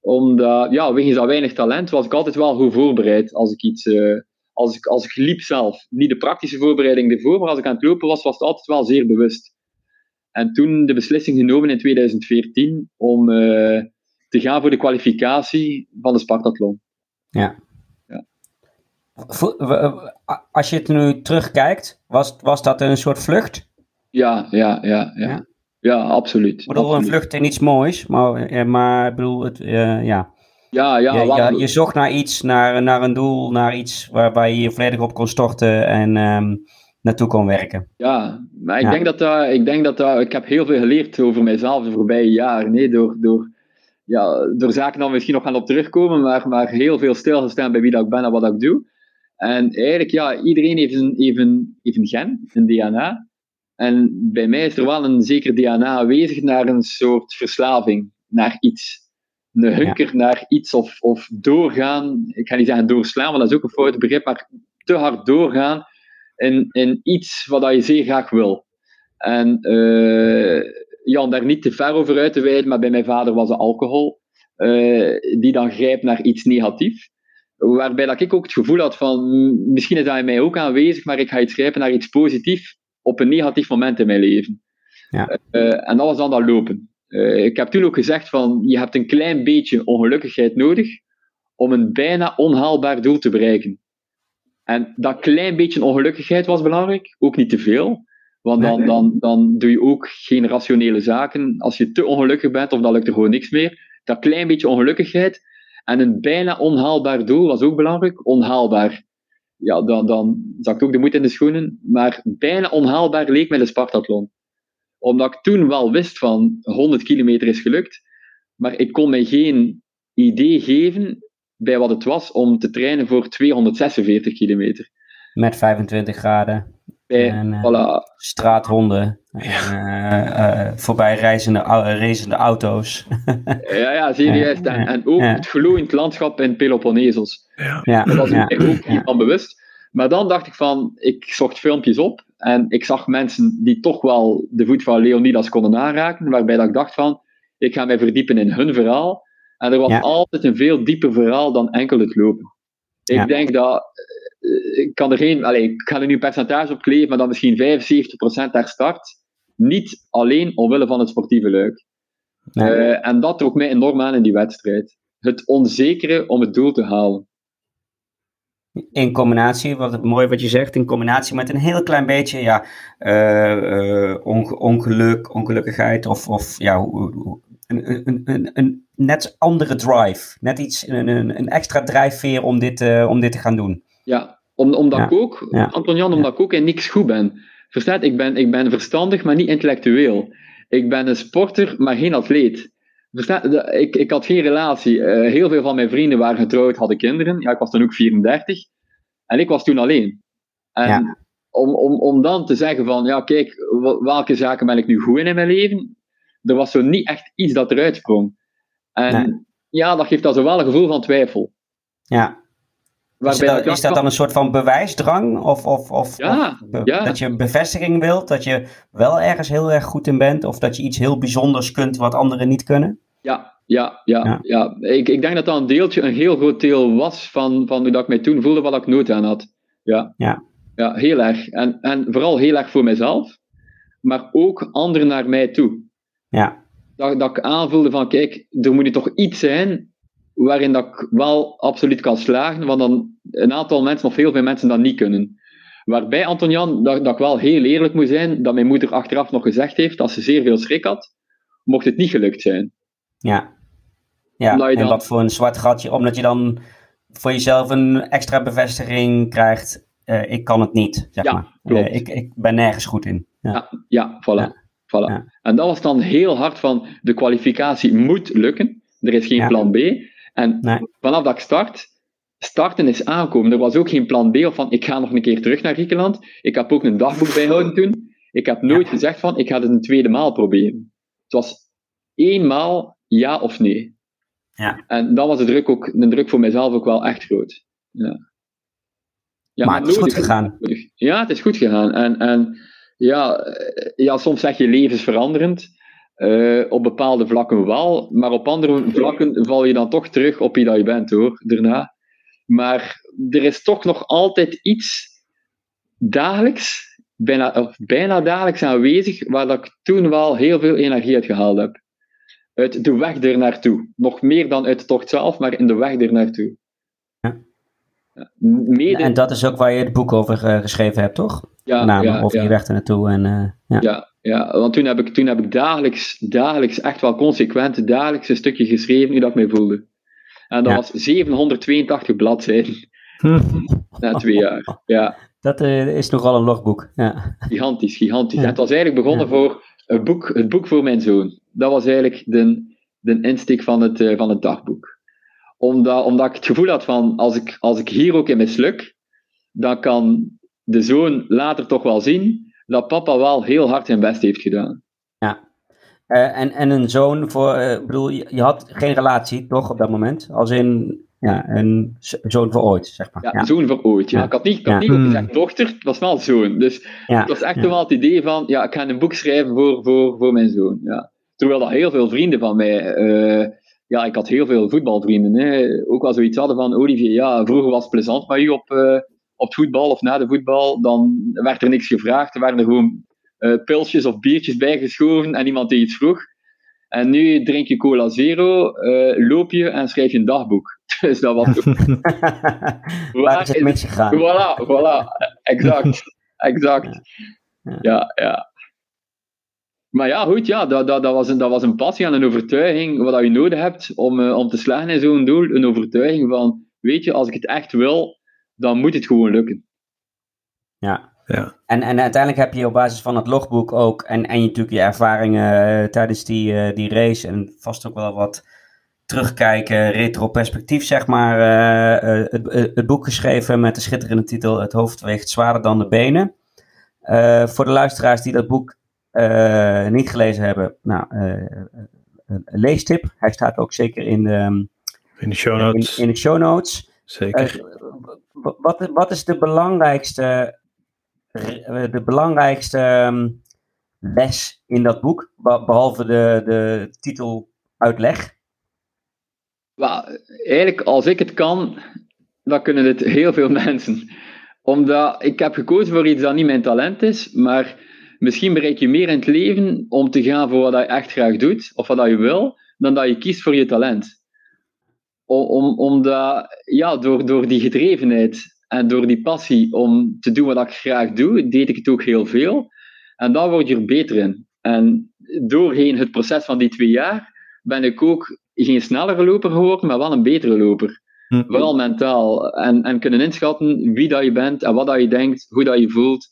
Omdat, ja, wegens dat weinig talent was ik altijd wel goed voorbereid als ik iets, als ik, als ik liep zelf. Niet de praktische voorbereiding ervoor, maar als ik aan het lopen was, was het altijd wel zeer bewust. En toen de beslissing genomen in 2014 om te gaan voor de kwalificatie van de Spartathlon. Ja. ja. Als je het nu terugkijkt, was, was dat een soort vlucht? Ja, ja, ja, ja. Ja, absoluut. Ik bedoel, een vlucht in iets moois, maar, maar ik bedoel, het, uh, ja. Ja, ja, je, je, je, zocht naar iets, naar, naar een doel, naar iets waarbij je je volledig op kon storten en um, naartoe kon werken. Ja, maar ik denk dat dat, ik denk dat dat, ik heb heel veel geleerd over mijzelf de voorbije jaren, nee, door, door ja, door zaken dan misschien nog gaan op terugkomen, maar, maar heel veel stilgestaan bij wie dat ik ben en wat ik doe. En eigenlijk, ja, iedereen heeft een, even een, gen, een DNA. En bij mij is er wel een zeker DNA aanwezig naar een soort verslaving, naar iets. Een hunker naar iets of, of doorgaan. Ik ga niet zeggen doorslaan, want dat is ook een fout begrip, maar te hard doorgaan in, in iets wat je zeer graag wil. En uh, Jan, daar niet te ver over uit te wijden, maar bij mijn vader was het alcohol, uh, die dan grijpt naar iets negatiefs. Waarbij dat ik ook het gevoel had van, misschien is dat in mij ook aanwezig, maar ik ga iets grijpen naar iets positiefs op een negatief moment in mijn leven. Ja. Uh, en dat was dan dat lopen. Uh, ik heb toen ook gezegd van, je hebt een klein beetje ongelukkigheid nodig om een bijna onhaalbaar doel te bereiken. En dat klein beetje ongelukkigheid was belangrijk, ook niet te veel. Want dan, dan, dan doe je ook geen rationele zaken. Als je te ongelukkig bent of dan lukt er gewoon niks meer. Dat klein beetje ongelukkigheid en een bijna onhaalbaar doel was ook belangrijk. Onhaalbaar. Ja, dan, dan zakt ook de moed in de schoenen. Maar bijna onhaalbaar leek mij de Spartathlon. Omdat ik toen wel wist van 100 kilometer is gelukt. Maar ik kon mij geen idee geven bij wat het was om te trainen voor 246 kilometer. Met 25 graden. Bij, En, eh, voilà. straathonden, eh, eh, voorbij reizende, au- reizende auto's. (laughs) Ja, ja, serieus. En, en ook Ja. het glooiend landschap in Peloponnesos. ja, Daar was ik ja, ook niet ja. van bewust. Maar dan dacht ik van, ik zocht filmpjes op en ik zag mensen die toch wel de voet van Leonidas konden aanraken, waarbij dat ik dacht van, ik ga mij verdiepen in hun verhaal. En er was Ja. altijd een veel dieper verhaal dan enkel het lopen. Ik Ja. denk dat, eh, ik kan er geen, allez, ik ga er nu een percentage op kleven, maar dat misschien 75% daar start. Niet alleen omwille van het sportieve luik. Nee. Eh, en dat trok mij enorm aan in die wedstrijd. Het onzekere om het doel te halen. In combinatie, wat mooi wat je zegt, in combinatie met een heel klein beetje ja, eh, eh, onge- ongeluk, ongelukkigheid of, of ja, een, een, een, een net andere drive. Net iets, een, een, een extra drijfveer om dit, eh, om dit te gaan doen. Ja, om, omdat Ja. ik ook, Ja. Anton Jan, omdat ik ook in niks goed ben. Verstaat, ik ben, ik ben verstandig, maar niet intellectueel. Ik ben een sporter, maar geen atleet. Verstaat, ik, ik had geen relatie. Eh, heel veel van mijn vrienden waren getrouwd, hadden kinderen. Ja, ik was dan ook 34. En ik was toen alleen. En om, om, om dan te zeggen van, ja kijk, welke zaken ben ik nu goed in in mijn leven? Er was zo niet echt iets dat eruit sprong. En Nee. ja, dat geeft dan zo wel een gevoel van twijfel. Ja. Is dat, is dat dan een soort van bewijsdrang? Of, of, of, Ja, of be- ja. dat je een bevestiging wilt? Dat je wel ergens heel erg goed in bent? Of dat je iets heel bijzonders kunt wat anderen niet kunnen? Ja, ja, ja. Ja. ja. Ik, ik denk dat dat een deeltje, een heel groot deel was van, van hoe dat ik mij toen voelde, wat ik nood aan had. Ja, Ja. ja heel erg. En, en vooral heel erg voor mezelf, maar ook anderen naar mij toe. Ja. Dat, dat ik aanvoelde van, kijk, er moet toch iets zijn waarin dat ik wel absoluut kan slagen, want dan een aantal mensen, of heel veel mensen, dat niet kunnen. Waarbij, Anton Jan, dat, dat ik wel heel eerlijk moet zijn, dat mijn moeder achteraf nog gezegd heeft, dat ze zeer veel schrik had, mocht het niet gelukt zijn. Ja. Ja, en dan- wat voor een zwart gatje, omdat je dan voor jezelf een extra bevestiging krijgt. eh, ik kan het niet, zeg Ja, maar. klopt. Eh, ik, ik ben nergens goed in. Ja. Ja, ja, voilà. Ja. voilà. En dat was dan heel hard van, de kwalificatie moet lukken. Er is geen plan B. En Nee. vanaf dat ik start, starten is aankomen. Er was ook geen plan B of van, ik ga nog een keer terug naar Griekenland. Ik heb ook een dagboek bijhouden toen. Ik heb nooit Ja. gezegd van, ik ga het een tweede maal proberen. Het was eenmaal ja of nee. Ja. En dan was de druk, ook, de druk voor mijzelf ook wel echt groot. Ja. Ja, maar het is goed gegaan. Ja, het is goed gegaan. En, en ja, ja, soms zeg je levensveranderend. Eh op bepaalde vlakken wel, maar op andere vlakken val je dan toch terug op wie dat je bent hoor, daarna. Maar er is toch nog altijd iets dagelijks, bijna, of bijna dagelijks aanwezig, waar dat ik toen wel heel veel energie uit gehaald heb. Uit de weg er naartoe. Nog meer dan uit de tocht zelf, maar in de weg er naartoe. Ja. Mede, En dat is ook waar je het boek over eh, geschreven hebt, toch? Ja, Met name ja, ja. je weg er naartoe. En, eh, ja. Ja, ja, want toen heb ik, toen heb ik dagelijks, dagelijks, echt wel consequent, dagelijks een stukje geschreven hoe dat ik me voelde. En dat was 782 bladzijden (laughs) na twee jaar. Ja, Dat eh, is nogal een logboek. Ja. gigantisch, gigantisch. En het was eigenlijk begonnen voor een boek, het boek voor mijn zoon. Dat was eigenlijk de, de insteek van het, eh, van het dagboek. Omdat, omdat ik het gevoel had van, als ik, als ik hier ook in misluk, dan kan de zoon later toch wel zien dat papa wel heel hard zijn best heeft gedaan. Eh, en, en een zoon voor, eh, ik bedoel, je, je had geen relatie, toch, op dat moment? Als in, ja, een zoon voor ooit, zeg maar. Ja, Ja, zoon voor ooit. Ja. Ja. Ik had niet, ik had Ja. niet ook Hmm. gezegd dochter, het was wel zoon. Dus ja, het was echt ja. wel het idee van, ja, ik ga een boek schrijven voor, voor, voor mijn zoon. Ja. Terwijl dat heel veel vrienden van mij, eh, ja, ik had heel veel voetbalvrienden, hè, ook wel zoiets hadden van, Olivier, ja, vroeger was het plezant met u op, eh, op het voetbal of na de voetbal, dan werd er niks gevraagd, er werden er gewoon eh, pilsjes of biertjes bijgeschoven en iemand die iets vroeg. En nu drink je cola zero, eh, loop je en schrijf je een dagboek. (laughs) Dus dat was (laughs) Waar is het misgegaan? Voilà, voilà, exact, exact. Ja. Ja, ja. Maar ja, goed, ja, dat, dat, dat, was een, dat was een passie en een overtuiging wat je nodig hebt om, eh, om te slagen in zo'n doel. Een overtuiging van, weet je, als ik het echt wil, dan moet het gewoon lukken. Ja. Ja. En, en uiteindelijk heb je op basis van het logboek ook, en, en je, natuurlijk je ervaringen eh, tijdens die, eh, die race, en vast ook wel wat terugkijken, retro-perspectief, zeg maar, eh, eh, het, het boek geschreven met de schitterende titel Het hoofd weegt zwaarder dan de benen. voor de luisteraars die dat boek niet gelezen hebben, nou, een leestip. Hij staat ook zeker in de, ehm, in de show notes. In, in de show notes. Zeker. Wat, wat is de belangrijkste, de belangrijkste ehm, les in dat boek, behalve de, de titeluitleg? Well, eigenlijk, als ik het kan, dan kunnen het (laughs) heel veel mensen. Omdat ik heb gekozen voor iets dat niet mijn talent is, maar misschien bereik je meer in het leven om te gaan voor wat je echt graag doet, of wat je wil, dan dat je kiest voor je talent. Om, omdat, ja, door, door die gedrevenheid en door die passie om te doen wat ik graag doe, deed ik het ook heel veel. En daar word je er beter in. En doorheen het proces van die twee jaar ben ik ook geen snellere loper geworden, maar wel een betere loper. Hm. Vooral mentaal. En, en kunnen inschatten wie dat je bent en wat dat je denkt, hoe dat je voelt,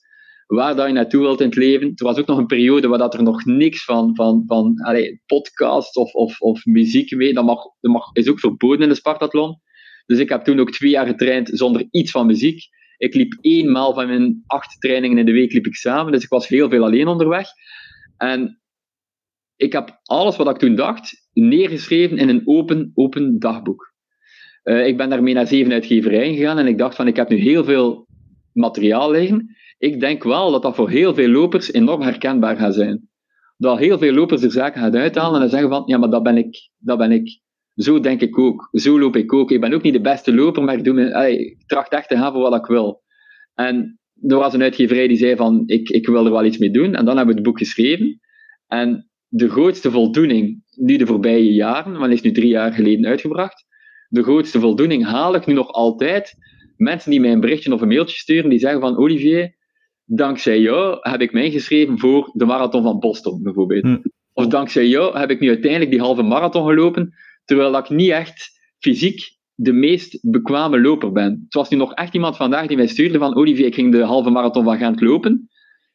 waar dat je naartoe wilt in het leven. Er was ook nog een periode waar dat er nog niks van, van, van podcast of, of, of muziek mee, dat, mag, dat mag, is ook verboden in de Spartathlon. Dus ik heb toen ook twee jaar getraind zonder iets van muziek. Ik liep eenmaal van mijn acht trainingen in de week liep ik samen, dus ik was heel veel alleen onderweg. En ik heb alles wat ik toen dacht neergeschreven in een open, open dagboek. Uh, ik ben daarmee naar zeven uitgeverijen gegaan en ik dacht van ik heb nu heel veel materiaal liggen. Ik denk wel dat dat voor heel veel lopers enorm herkenbaar gaat zijn. Dat heel veel lopers er zaken gaan uithalen en dan zeggen van ja, maar dat ben ik. Dat ben ik. Zo denk ik ook. Zo loop ik ook. Ik ben ook niet de beste loper, maar ik, doe me, ik tracht echt te gaan voor wat ik wil. En er was een uitgeverij die zei van ik, ik wil er wel iets mee doen. En dan hebben we het boek geschreven. En de grootste voldoening, nu de voorbije jaren, want is nu drie jaar geleden uitgebracht, de grootste voldoening haal ik nu nog altijd. Mensen die mij een berichtje of een mailtje sturen, die zeggen van Olivier, dankzij jou heb ik mij ingeschreven voor de marathon van Boston, bijvoorbeeld. Hm. Of dankzij jou heb ik nu uiteindelijk die halve marathon gelopen, terwijl ik niet echt fysiek de meest bekwame loper ben. Het was nu nog echt iemand vandaag die mij stuurde van Olivier, ik ging de halve marathon van Gent lopen.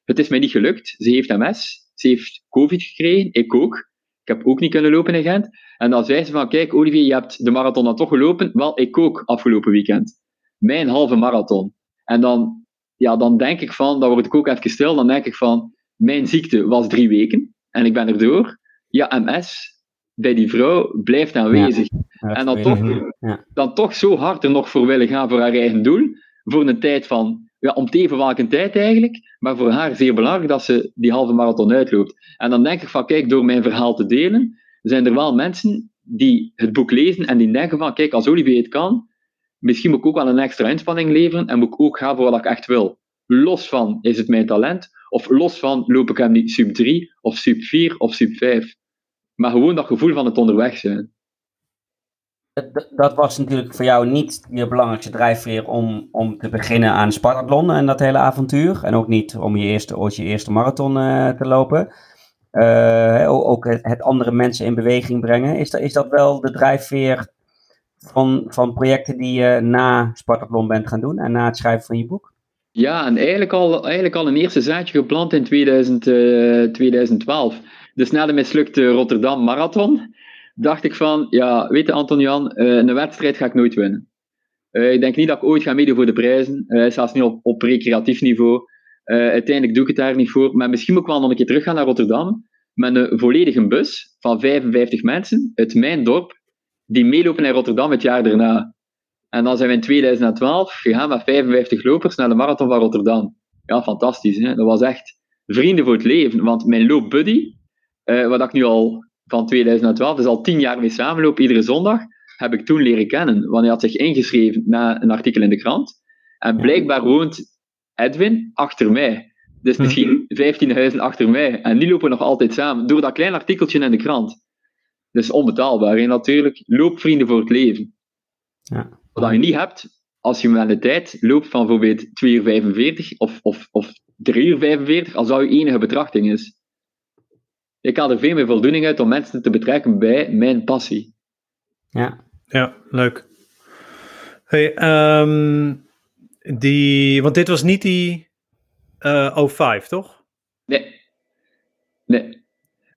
Het is mij niet gelukt. Ze heeft MS. Ze heeft COVID gekregen, ik ook. Ik heb ook niet kunnen lopen in Gent. En dan zei ze van, kijk Olivier, je hebt de marathon dan toch gelopen? Wel, ik ook afgelopen weekend. Mijn halve marathon. En dan, ja, dan denk ik van, dan word ik ook even stil, dan denk ik van, mijn ziekte was drie weken en ik ben erdoor. Ja, MS bij die vrouw blijft aanwezig. en dan toch, dan toch zo hard er nog voor willen gaan voor haar eigen doel, voor een tijd van ja, om te even welke tijd eigenlijk, maar voor haar zeer belangrijk dat ze die halve marathon uitloopt. En dan denk ik van, kijk, door mijn verhaal te delen, zijn er wel mensen die het boek lezen en die denken van, kijk, als Olivier het kan, misschien moet ik ook wel een extra inspanning leveren en moet ik ook gaan voor wat ik echt wil. Los van, is het mijn talent? Of los van, loop ik hem niet sub 3, of sub 4, of sub 5? Maar gewoon dat gevoel van het onderweg zijn dat was natuurlijk voor jou niet je belangrijkste drijfveer om, om te beginnen aan Spartathlon en dat hele avontuur. En ook niet om je eerste, ooit je eerste marathon uh, te lopen. Uh, ook het, het, andere mensen in beweging brengen. Is dat, is dat wel de drijfveer van, van projecten die je na Spartathlon bent gaan doen en na het schrijven van je boek? Ja, en eigenlijk al, eigenlijk al een eerste zaadje geplant in 2000, uh, 2012. Dus na de mislukte Rotterdam Marathon dacht ik van, ja, weet je Anton-Jan, uh, een wedstrijd ga ik nooit winnen. Uh, ik denk niet dat ik ooit ga meedoen voor de prijzen, uh, zelfs niet op, op recreatief niveau. uiteindelijk doe ik het daar niet voor, maar misschien moet ik wel nog een keer terug gaan naar Rotterdam met een volledige bus van 55 mensen uit mijn dorp, die meelopen naar Rotterdam het jaar daarna. En dan zijn we in 2012 gegaan met 55 lopers naar de Marathon van Rotterdam. Ja, fantastisch. Hè? Dat was echt vrienden voor het leven. Want mijn loopbuddy, uh, wat ik nu al van 2012, dus al tien jaar mee samenloop, iedere zondag, heb ik toen leren kennen. Want hij had zich ingeschreven na een artikel in de krant. En blijkbaar woont Edwin achter mij. Dus hm. misschien 15 huizen achter mij. En die lopen nog altijd samen. Door dat klein artikeltje in de krant. Dus onbetaalbaar, hè, natuurlijk. Loopvrienden voor het leven. Ja. Wat je niet hebt, als je met de tijd loopt van bijvoorbeeld 2 uur 45 of, of, of 3 uur 45, als dat je enige betrachting is ik haal er veel meer voldoening uit om mensen te betrekken bij mijn passie. Ja, ja leuk. Hey, ehm, die, want dit was niet die uh, eh, 05, toch? Nee. Nee.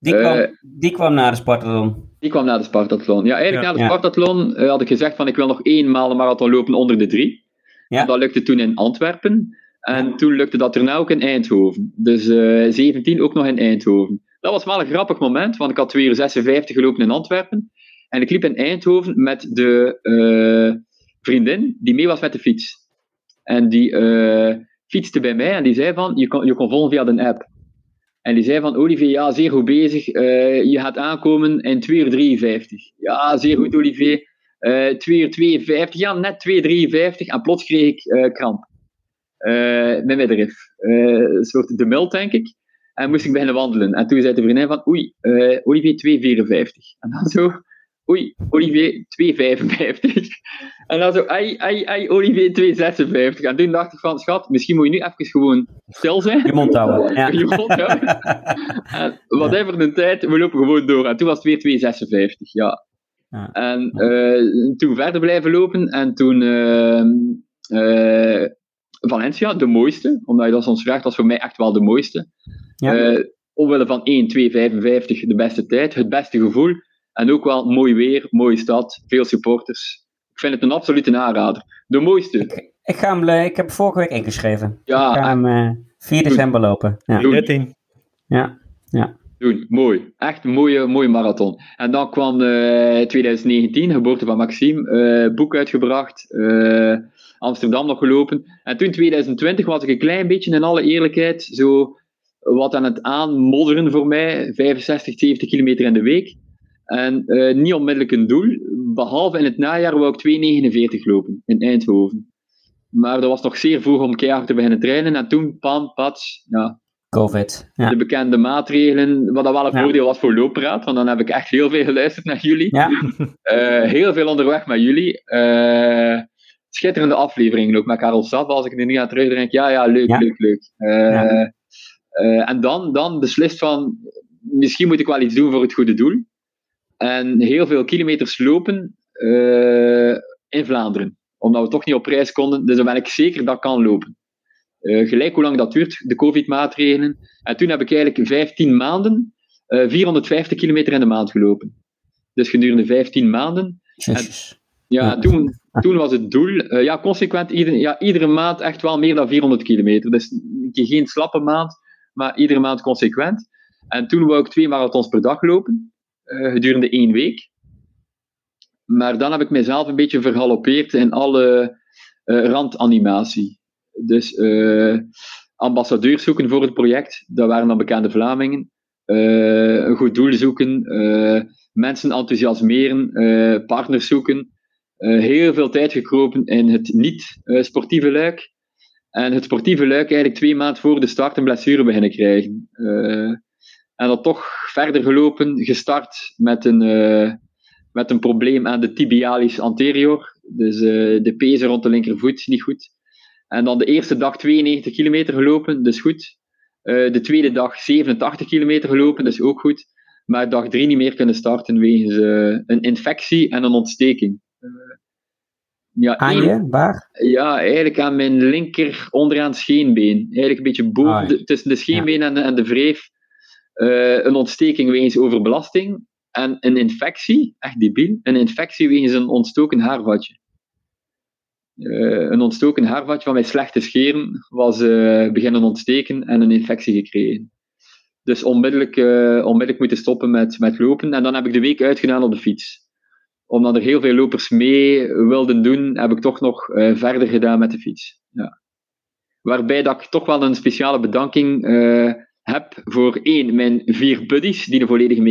Die kwam, uh, die kwam na de Spartathlon. Die kwam na de Spartathlon. Ja, eigenlijk na de Spartathlon uh, had ik gezegd van ik wil nog één maal een marathon lopen onder de drie. Ja. Dat lukte toen in Antwerpen. En toen lukte dat erna ook in Eindhoven. Dus uh, 17 ook nog in Eindhoven. Dat was wel een grappig moment, want ik had 2 uur 56 gelopen in Antwerpen. En ik liep in Eindhoven met de vriendin die mee was met de fiets. En die fietste bij mij en die zei van, je kon, je kon volgen via de app. En die zei van, Olivier, ja, zeer goed bezig. Uh, je gaat aankomen in 2 uur 53. Ja, zeer goed, Olivier. Uh, 2 uur 52, ja, net 2 uur 53. En plots kreeg ik uh, kramp. met middenrif. een soort de mult, denk ik. En moest ik beginnen wandelen. En toen zei de vriendin van, oei, Olivier 2,54. En dan zo, oei, Olivier 2,55. En dan zo, ai, ai, ai, Olivier 2,56. En toen dacht ik van, schat, misschien moet je nu even gewoon stil zijn. Je mond houden. (laughs) Ja. je mond houden. (laughs) en whatever de tijd, we lopen gewoon door. En toen was het weer 2,56, ja. ja. En uh, toen verder blijven lopen. En toen uh, uh, Valencia, de mooiste. Omdat je dat soms vraagt, was voor mij echt wel de mooiste. Ja. omwille van 1, 2, 55 de beste tijd. Het beste gevoel. En ook wel mooi weer, mooie stad, veel supporters. Ik vind het een absolute aanrader. De mooiste. Ik, ik ga hem, ik heb vorige week ingeschreven. Ja, ik ga hem uh, 4 december lopen. Ja. 13. Ja, ja. Doen, mooi. Echt een mooie, mooie marathon. En dan kwam uh, 2019, geboorte van Maxime, uh, boek uitgebracht, uh, Amsterdam nog gelopen. En toen 2020 was ik een klein beetje, in alle eerlijkheid, zo wat aan het aanmodderen voor mij. 65, 70 kilometer in de week. En uh, niet onmiddellijk een doel, behalve in het najaar wou ik 2,49 lopen in Eindhoven. Maar dat was nog zeer vroeg om keihard te beginnen trainen. En toen, pam, pats, ja. Covid. Ja. De bekende maatregelen, wat dat wel een ja. voordeel was voor Loopraad, want dan heb ik echt heel veel geluisterd naar jullie. Ja. Uh, (laughs) heel veel onderweg met jullie. Uh, schitterende afleveringen ook met Karel Stad, als ik er nu aan terugdenk. Ja, ja, leuk, ja. leuk, leuk. en dan, dan beslist van, misschien moet ik wel iets doen voor het goede doel en heel veel kilometers lopen uh, in Vlaanderen. Omdat we toch niet op reis konden, dus dan ben ik zeker dat ik kan lopen. Uh, gelijk hoe lang dat duurt, de COVID-maatregelen. En toen heb ik eigenlijk 15 maanden uh, 450 kilometer in de maand gelopen. Dus gedurende 15 maanden. En, ja, toen, toen was het doel, ja, consequent, ieder, ja, iedere maand echt wel meer dan 400 kilometer. Dus geen slappe maand, maar iedere maand consequent. En toen wou ik twee marathons per dag lopen gedurende één week. Maar dan heb ik mezelf een beetje vergalopeerd in alle uh, randanimatie. Dus uh, ambassadeurs zoeken voor het project, dat waren dan bekende Vlamingen. een goed doel zoeken, mensen enthousiasmeren, partners zoeken. heel veel tijd gekropen in het niet-sportieve luik. En het sportieve luik eigenlijk twee maanden voor de start een blessure beginnen krijgen. En dat toch verder gelopen, gestart met een, uh, met een probleem aan de tibialis anterior. Dus uh, de pezen rond de linkervoet, niet goed. En dan de eerste dag 92 kilometer gelopen, dus goed. Uh, de tweede dag 87 kilometer gelopen, dus ook goed. Maar dag 3 niet meer kunnen starten wegens een infectie en een ontsteking. Ja, aan je? Waar? Ja, eigenlijk aan mijn linker onderaan scheenbeen. Eigenlijk een beetje boven, ah, de, tussen de scheenbeen ja. en, de, en de wreef uh, een ontsteking wegens overbelasting en een infectie, echt debiel, een infectie wegens een ontstoken haarvatje. Uh, een ontstoken haarvatje van mijn slechte scheren was uh, beginnen ontsteken en een infectie gekregen. Dus onmiddellijk, onmiddellijk moeten stoppen met, met lopen. En dan heb ik de week uitgedaan op de fiets. Omdat er heel veel lopers mee wilden doen, heb ik toch nog verder gedaan met de fiets. Ja. Waarbij dat ik toch wel een speciale bedanking heb voor één, mijn vier buddies, die de volledige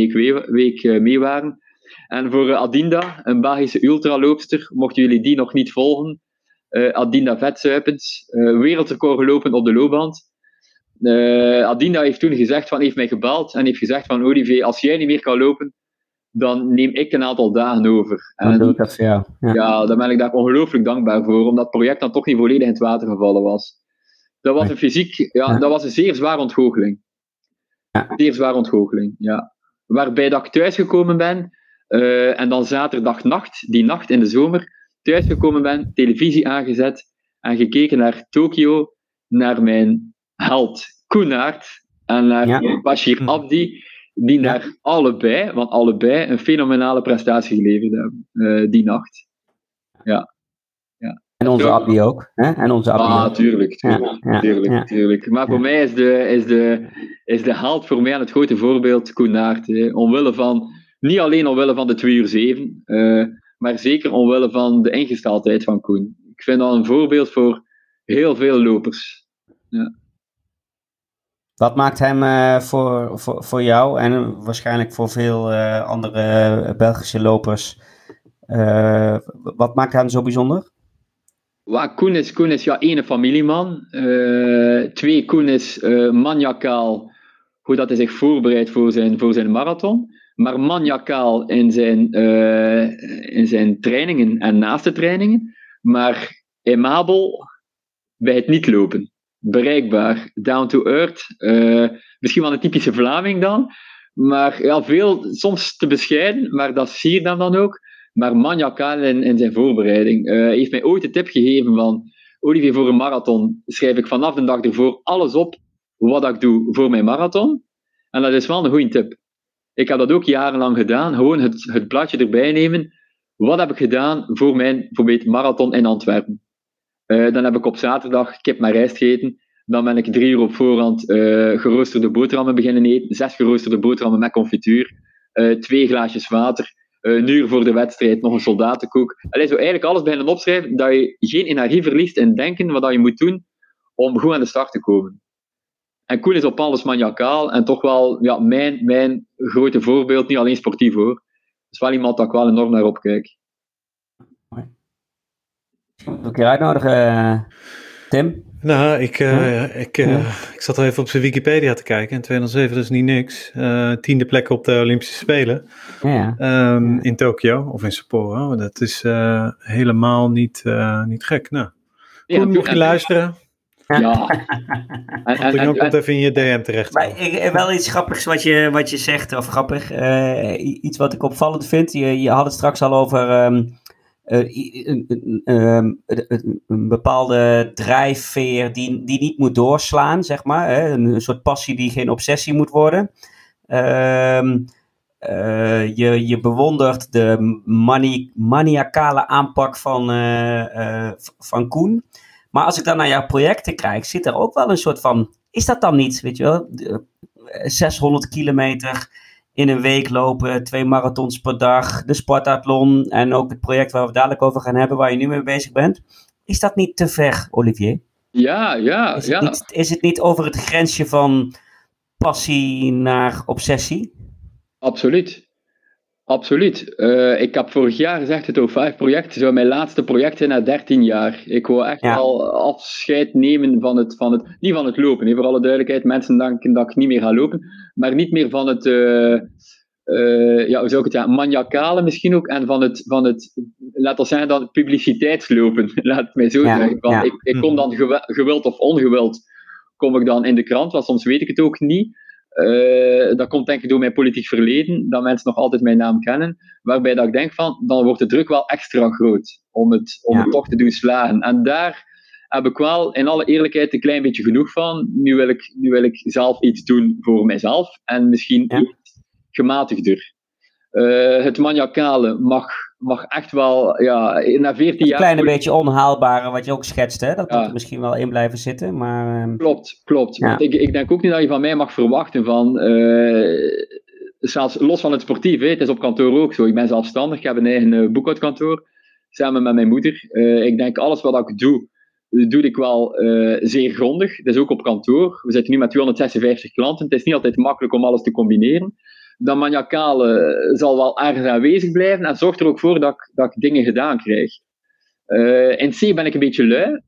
week, uh, mee waren. En voor uh, Adinda, een Belgische ultraloopster, mochten jullie die nog niet volgen. Uh, Adinda Vetsuipens, wereldrecord gelopen op de loopband. Adinda heeft toen gezegd van, heeft mij gebeld en heeft gezegd van Olivier, als jij niet meer kan lopen, dan neem ik een aantal dagen over. En, dat jou. Ja. ja, daar ben ik daar ongelooflijk dankbaar voor, omdat het project dan toch niet volledig in het water gevallen was. Dat was een fysiek, ja, ja, dat was een zeer zware ontgoocheling. Ja. Zeer zware ontgoocheling, ja. Waarbij dat ik thuisgekomen ben, uh, en dan zaterdag nacht, die nacht in de zomer, thuisgekomen ben, televisie aangezet en gekeken naar Tokio, naar mijn held Koenaert en naar ja. Bashir hm. Abdi, die naar allebei, want allebei, een fenomenale prestatie geleverd hebben uh, die nacht. Ja. En onze Abdi ook. Hè? En onze Abdi Ah, ook. tuurlijk, tuurlijk, Ja, ja, tuurlijk, ja. tuurlijk. Maar voor Ja. mij is de, is, de, is de held voor mij aan het grote voorbeeld Koen Naert. Omwille van, niet alleen omwille van de 2 uur 7, eh, maar zeker omwille van de ingesteldheid van Koen. Ik vind dat een voorbeeld voor heel veel lopers. Wat maakt hem eh, voor, voor, voor jou en waarschijnlijk voor veel eh, andere Belgische lopers, wat maakt hem zo bijzonder? Wa, Koen is, Koen is ja, één familieman. Eh, twee, Koen is maniacaal hoe dat hij zich voorbereidt voor zijn, voor zijn marathon. Maar maniacaal in zijn, eh, in zijn trainingen en naast de trainingen. Maar aimabel bij het niet lopen. Bereikbaar, down to earth. Eh, misschien wel een typische Vlaming dan. Maar ja, veel, soms te bescheiden, maar dat zie je dan dan ook maar maniacaal in, in zijn voorbereiding. Eh, heeft mij ooit de tip gegeven van, Olivier, voor een marathon schrijf ik vanaf de dag ervoor alles op wat ik doe voor mijn marathon. En dat is wel een goede tip. Ik heb dat ook jarenlang gedaan, gewoon het, het bladje erbij nemen. Wat heb ik gedaan voor mijn marathon in Antwerpen? Eh, dan heb ik op zaterdag kip met rijst gegeten. Dan ben ik drie uur op voorhand eh, geroosterde boterhammen beginnen eten. Zes geroosterde boterhammen met confituur. Twee glaasjes water een uur voor de wedstrijd nog een soldatenkoek. Allee, zo eigenlijk alles beginnen opschrijven, dat je geen energie verliest in denken wat dat je moet doen om goed aan de start te komen. En Koen is op alles maniacaal en toch wel ja, mijn, mijn grote voorbeeld, niet alleen sportief hoor. Dat is wel iemand dat ik wel enorm naar opkijk. Wil ik je uitnodigen, eh, Tim? Nou, ik, eh, ik, eh, ik zat al even op zijn Wikipedia te kijken. In 2007 dat is niet niks. Eh, tiende plek op de Olympische Spelen Ja, ja. ehm, in Tokio of in Sapporo. Dat is eh, helemaal niet, eh, niet gek. Nou, Ja, Koen, mocht je en- luisteren, Ja. (laughs) En, en, dan en, komt even in je DM terecht. Maar ik, wel iets grappigs wat je, wat je zegt, of grappig. eh, iets wat ik opvallend vind. Je, je had het straks al over ehm, eh, een- bepaalde drijfveer die, die niet moet doorslaan, zeg maar. Hè? Een, soort passie die geen obsessie moet worden. Ehm, eh, je, je bewondert de mani maniacale aanpak van, eh, eh, van Koen. Maar als ik dan naar jouw projecten kijk, zit er ook wel een soort van. Is dat dan niet, weet je wel? de- eh, 600 kilometer in een week lopen, twee marathons per dag, de sportathlon en ook het project waar we dadelijk over gaan hebben, waar je nu mee bezig bent. Is dat niet te ver, Olivier? ja, ja, Is ja. niet, is het niet over het grensje van passie naar obsessie? Absoluut. Absoluut. Eh, ik heb vorig jaar gezegd, het O5-project zou mijn laatste project zijn na 13 jaar. Ik wou echt Ja. wel afscheid nemen van het, van het, niet van het lopen, voor alle duidelijkheid. Mensen denken dat ik niet meer ga lopen, maar niet meer van het, eh, eh, ja, hoe zou ik het zeggen, maniacale misschien ook, en van het, van het laten we zeggen, dan publiciteitslopen, (laughs) laat het mij zo Ja, zeggen. Want ja. ik, ik kom dan gewi- gewild of ongewild, kom ik dan in de krant, want soms weet ik het ook niet. Eh, dat komt denk ik door mijn politiek verleden, dat mensen nog altijd mijn naam kennen. Waarbij dat ik denk van, dan wordt de druk wel extra groot om het, om Ja. het toch te doen slagen. En daar heb ik wel in alle eerlijkheid een klein beetje genoeg van. Nu wil ik, nu wil ik zelf iets doen voor mijzelf en misschien Ja. iets gematigder. Eh, het maniacale mag, mag echt wel, ja, na 14 Een jaar. kleine beetje onhaalbare, wat je ook schetst, hè? Dat Ja. moet er misschien wel in blijven zitten, maar... ehm, Klopt, klopt. Ja. Want ik, ik denk ook niet dat je van mij mag verwachten van, eh, zelfs los van het sportief, hè, het is op kantoor ook zo. Ik ben zelfstandig, ik heb een eigen eh, boekhoudkantoor, samen met mijn moeder. Eh, ik denk alles wat ik doe, doe ik wel zeer grondig. Dat is ook op kantoor. We zitten nu met 256 klanten. Het is niet altijd makkelijk om alles te combineren. Dat maniacale zal wel ergens aanwezig blijven en zorgt er ook voor dat ik, dat ik dingen gedaan krijg. Eh, in C ben ik een beetje lui,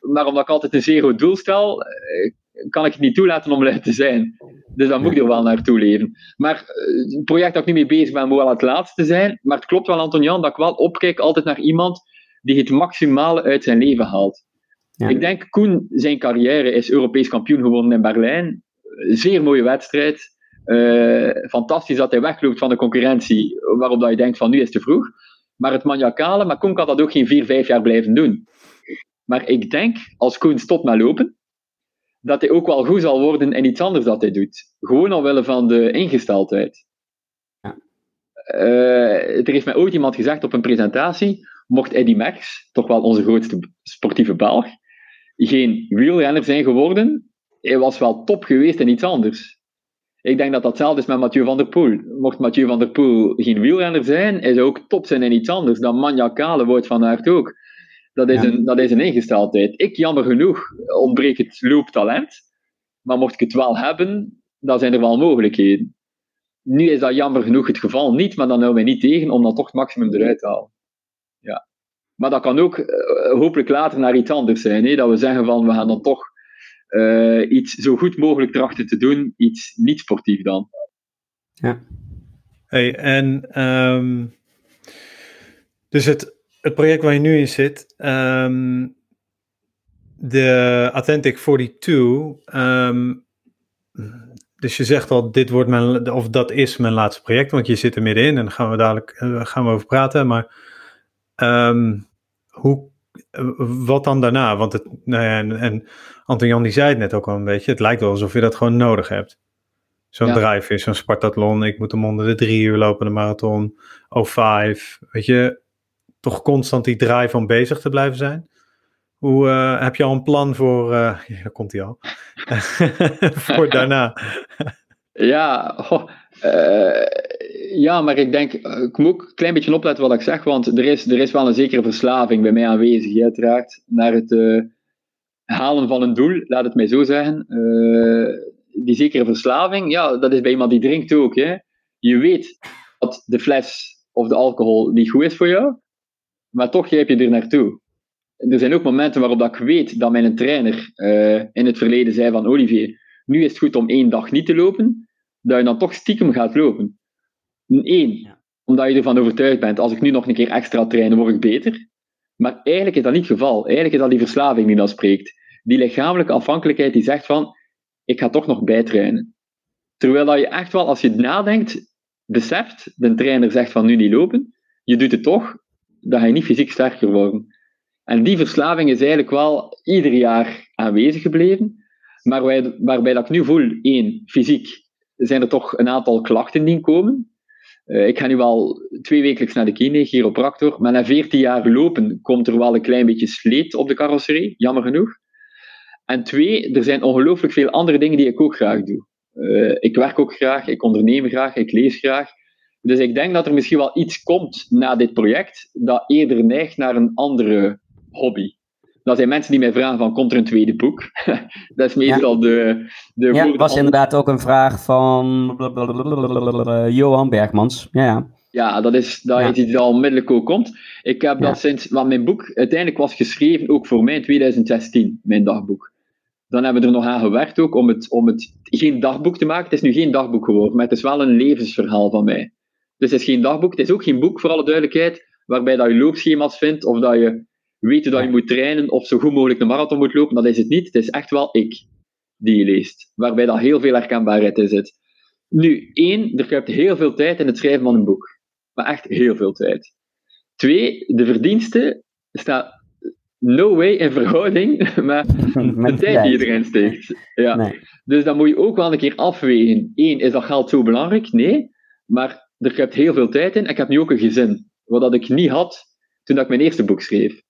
maar omdat ik altijd een zeer goed doel stel, eh, kan ik het niet toelaten om lui te zijn. Dus dan moet ik er wel naartoe leven. Maar eh, het project dat ik nu mee bezig ben, moet wel het laatste zijn. Maar het klopt wel, Antonian, dat ik wel opkijk altijd naar iemand die het maximale uit zijn leven haalt. Ja. Ik denk, Koen, zijn carrière is Europees kampioen geworden in Berlijn. Eh, Zeer mooie wedstrijd. Eh, fantastisch dat hij wegloopt van de concurrentie, waarop dat je denkt van nu is het te vroeg. Maar het maniacale, maar Koen kan dat ook geen vier, vijf jaar blijven doen. Maar ik denk, als Koen stopt met lopen, dat hij ook wel goed zal worden in iets anders dat hij doet. Gewoon omwille van de ingesteldheid. Ja. Eh, er heeft mij ooit iemand gezegd op een presentatie, mocht Eddy Merckx, toch wel onze grootste sportieve Belg, geen wielrenner zijn geworden, hij was wel top geweest en iets anders. Ik denk dat dat hetzelfde is met Mathieu van der Poel. Mocht Mathieu van der Poel geen wielrenner zijn, hij zou ook top zijn in iets anders. Dan Manja Kale wordt van Aert ook. Dat is, een, dat is een ingesteldheid. Ik, jammer genoeg, ontbreek het looptalent. Maar mocht ik het wel hebben, dan zijn er wel mogelijkheden. Nu is dat jammer genoeg het geval niet, maar dan houden wij niet tegen om dan toch het maximum eruit te halen. Ja. Maar dat kan ook uh, hopelijk later naar iets anders zijn. Hè? Dat we zeggen van, we gaan dan toch uh, iets zo goed mogelijk trachten te doen, iets niet sportief dan. Ja. Hey, en um, dus het, het project waar je nu in zit, um, de Authentic 42, um, dus je zegt al, dit wordt mijn, of dat is mijn laatste project, want je zit er middenin en daar gaan we dadelijk uh, gaan we over praten. Maar um, hoe, wat dan daarna? Want het, nou ja, en, en Anton Jan die zei het net ook al een beetje, het lijkt wel alsof je dat gewoon nodig hebt. Zo'n ja. drive is, zo'n Spartathlon, ik moet hem onder de drie uur lopen, de marathon, O5, weet je, toch constant die drive om bezig te blijven zijn. Hoe uh, heb je al een plan voor, uh, (laughs) ja, daar komt hij al, (laughs) voor daarna? (laughs) ja, oh, uh, ja, maar ik denk, ik moet ook een klein beetje opletten wat ik zeg, want er is, er is wel een zekere verslaving bij mij aanwezig, uiteraard, naar het halen van een doel, laat het mij zo zeggen. die zekere verslaving, ja, dat is bij iemand die drinkt ook. Hè. Je weet dat de fles of de alcohol niet goed is voor jou, maar toch grijp je er naartoe er zijn ook momenten waarop dat ik weet dat mijn trainer in het verleden zei van Olivier, nu is het goed om één dag niet te lopen, dat je dan toch stiekem gaat lopen. Eén, ja. omdat je ervan overtuigd bent, als ik nu nog een keer extra train, word ik beter. Maar eigenlijk is dat niet het geval. Eigenlijk is dat die verslaving die dan spreekt. Die lichamelijke afhankelijkheid die zegt van, ik ga toch nog bijtrainen. Terwijl dat je echt wel, als je nadenkt, beseft, de trainer zegt van nu niet lopen, je doet het toch, dan ga je niet fysiek sterker worden. En die verslaving is eigenlijk wel ieder jaar aanwezig gebleven. Maar wij, waarbij dat ik nu voel, één, fysiek, zijn er toch een aantal klachten die komen. Uh, ik ga nu al twee wekelijks naar de kine, chiropractor. Maar na 14 jaar lopen komt er wel een klein beetje sleet op de carrosserie, jammer genoeg. En twee, er zijn ongelooflijk veel andere dingen die ik ook graag doe. Uh, ik werk ook graag, ik onderneem graag, ik lees graag. Dus ik denk dat er misschien wel iets komt na dit project dat eerder neigt naar een andere hobby. Dat zijn mensen die mij vragen van, komt er een tweede boek? (laughs) dat is meestal ja. de... de ja, was inderdaad ook een vraag van Johan Bergmans. Ja, ja. Ja, dat is, dat ja. iets dat onmiddellijk ook komt. Ik heb dat sinds, want mijn boek uiteindelijk was geschreven, ook voor mij in 2016, mijn dagboek. Dan hebben we er nog aan gewerkt ook om het, om het geen dagboek te maken. Het is nu geen dagboek geworden, maar het is wel een levensverhaal van mij. Dus het is geen dagboek, het is ook geen boek, voor alle duidelijkheid, waarbij dat je loopschema's vindt of dat je weten dat je moet trainen of zo goed mogelijk een marathon moet lopen, dat is het niet. Het is echt wel ik die je leest, waarbij dat heel veel herkenbaarheid in zit. Nu, één, er kruipt heel veel tijd in het schrijven van een boek. Maar echt heel veel tijd. Twee, de verdienste staat no way in verhouding (laughs) met, (laughs) met de tijd die je erin steekt. Ja. Nee. Dus dan moet je ook wel een keer afwegen. Eén, is dat geld zo belangrijk? Nee. Maar er kruipt heel veel tijd in. Ik heb nu ook een gezin, wat ik niet had toen ik mijn eerste boek schreef.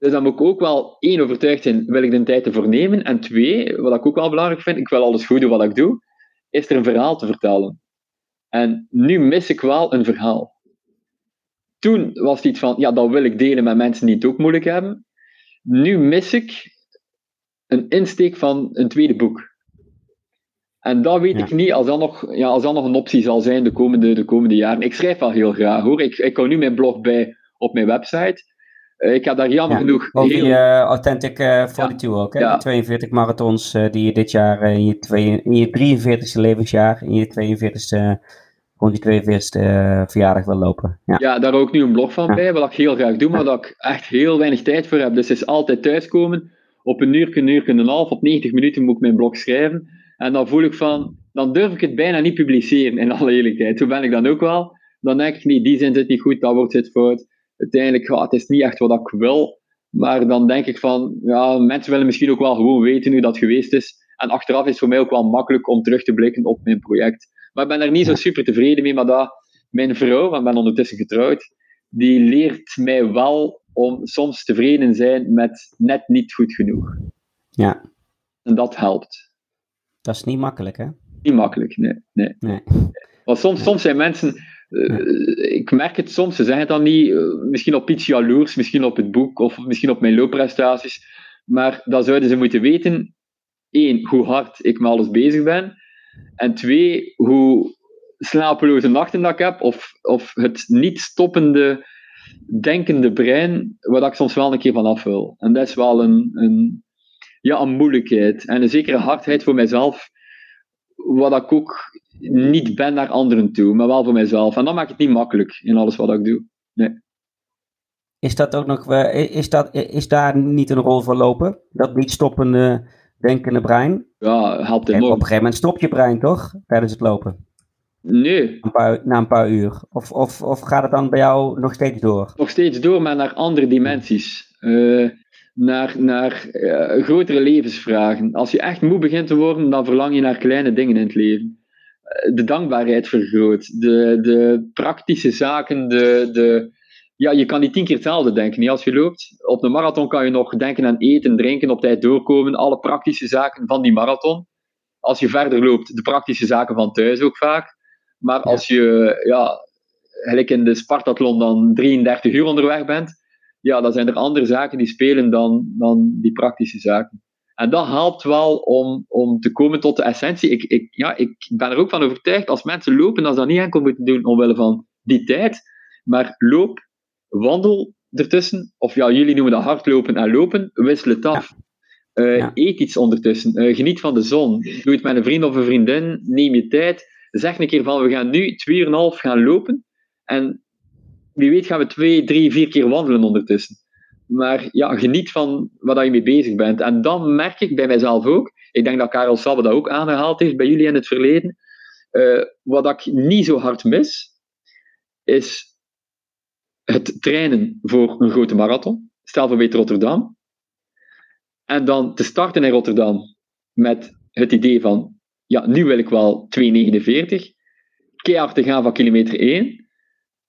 Dus dan moet ik ook wel één overtuigd zijn, wil ik de tijd ervoor nemen? En twee, wat ik ook wel belangrijk vind, ik wil alles goed doen wat ik doe, is er een verhaal te vertellen. En nu mis ik wel een verhaal. Toen was het iets van, ja, dat wil ik delen met mensen die het ook moeilijk hebben. Nu mis ik een insteek van een tweede boek. En dat weet ja. ik niet als dat, nog, ja, als dat nog een optie zal zijn de komende, de komende jaren. Ik schrijf wel heel graag hoor. Ik, ik hou nu mijn blog bij op mijn website. Uh, ik heb daar jammer ja, genoeg. Heel... die uh, Authentic uh, 42 ja. ook, hè? Ja. Die 42 marathons die je dit jaar in je, twee, in je 43ste levensjaar, in je 42ste, rond die 42ste verjaardag wil lopen. Ja. daar ook nu een blog van bij, wat ik heel graag doe, maar dat ik echt heel weinig tijd voor heb. Dus het is altijd thuiskomen, op een uur, een uur en een half, op 90 minuten moet ik mijn blog schrijven. En dan voel ik van, dan durf ik het bijna niet publiceren, in alle eerlijkheid. Hoe ben ik dan ook wel? Dan denk ik niet, die zin zit niet goed, dat wordt zit fout uiteindelijk, ja, het is niet echt wat ik wil. Maar dan denk ik van, ja, mensen willen misschien ook wel gewoon weten hoe dat geweest is. En achteraf is het voor mij ook wel makkelijk om terug te blikken op mijn project. Maar ik ben er niet zo super tevreden mee, maar dat mijn vrouw, want ik ben ondertussen getrouwd, die leert mij wel om soms tevreden zijn met net niet goed genoeg. Ja. En dat helpt. Dat is niet makkelijk, hè? Niet makkelijk, nee. nee. Nee. Want soms, soms zijn mensen, uh, ik merk het soms, ze zeggen het dan niet, uh, misschien op iets jaloers, misschien op het boek of misschien op mijn loopprestaties, maar dan zouden ze moeten weten, één, hoe hard ik met alles bezig ben, en twee, hoe slapeloze nachten dat ik heb, of, of het niet stoppende, denkende brein, waar ik soms wel een keer van af wil. En dat is wel een, een, ja, een moeilijkheid en een zekere hardheid voor mijzelf, wat ik ook niet ben naar anderen toe, maar wel voor mijzelf. En dat maakt het niet makkelijk in alles wat ik doe. Nee. Is dat ook nog, is, dat, is daar niet een rol voor lopen? Dat niet stoppende, denkende brein? Ja, helpt enorm. op een gegeven moment stop je brein toch? Tijdens het lopen? Nee, Een paar, na een paar uur. Of, of, of gaat het dan bij jou nog steeds door? nog steeds door, maar naar andere dimensies. Eh, naar naar eh, grotere levensvragen. Als je echt moe begint te worden, dan verlang je naar kleine dingen in het leven. Eh, de dankbaarheid vergroot, de, de praktische zaken, de, de, ja, je kan niet tien keer hetzelfde denken niet als je loopt. Op een marathon kan je nog denken aan eten, drinken, op tijd doorkomen, alle praktische zaken van die marathon. Als je verder loopt, de praktische zaken van thuis ook vaak. Maar als je, ja, gelijk in de Spartathlon dan 33 uur onderweg bent, ja, dan zijn er andere zaken die spelen dan, dan die praktische zaken. En dat helpt wel om, om te komen tot de essentie. Ik, ik, ja, ik ben er ook van overtuigd, als mensen lopen, dat ze dat niet enkel moeten doen omwille van die tijd, maar loop, wandel ertussen, of ja, jullie noemen dat hardlopen en lopen, wissel het af. Uh, Ja. Eet iets ondertussen, Uh, geniet van de zon, doe het met een vriend of een vriendin, neem je tijd, zeg een keer van, we gaan nu twee uur en een half gaan lopen, en wie weet gaan we twee, drie, vier keer wandelen ondertussen. Maar ja, geniet van waar je mee bezig bent. En dan merk ik bij mijzelf ook, ik denk dat Karel Sabbe dat ook aangehaald heeft bij jullie in het verleden, uh, wat ik niet zo hard mis, is het trainen voor een grote marathon. Stel voor beter Rotterdam. En dan te starten in Rotterdam met het idee van, ja, nu wil ik wel 2,49. Keihard te gaan van kilometer 1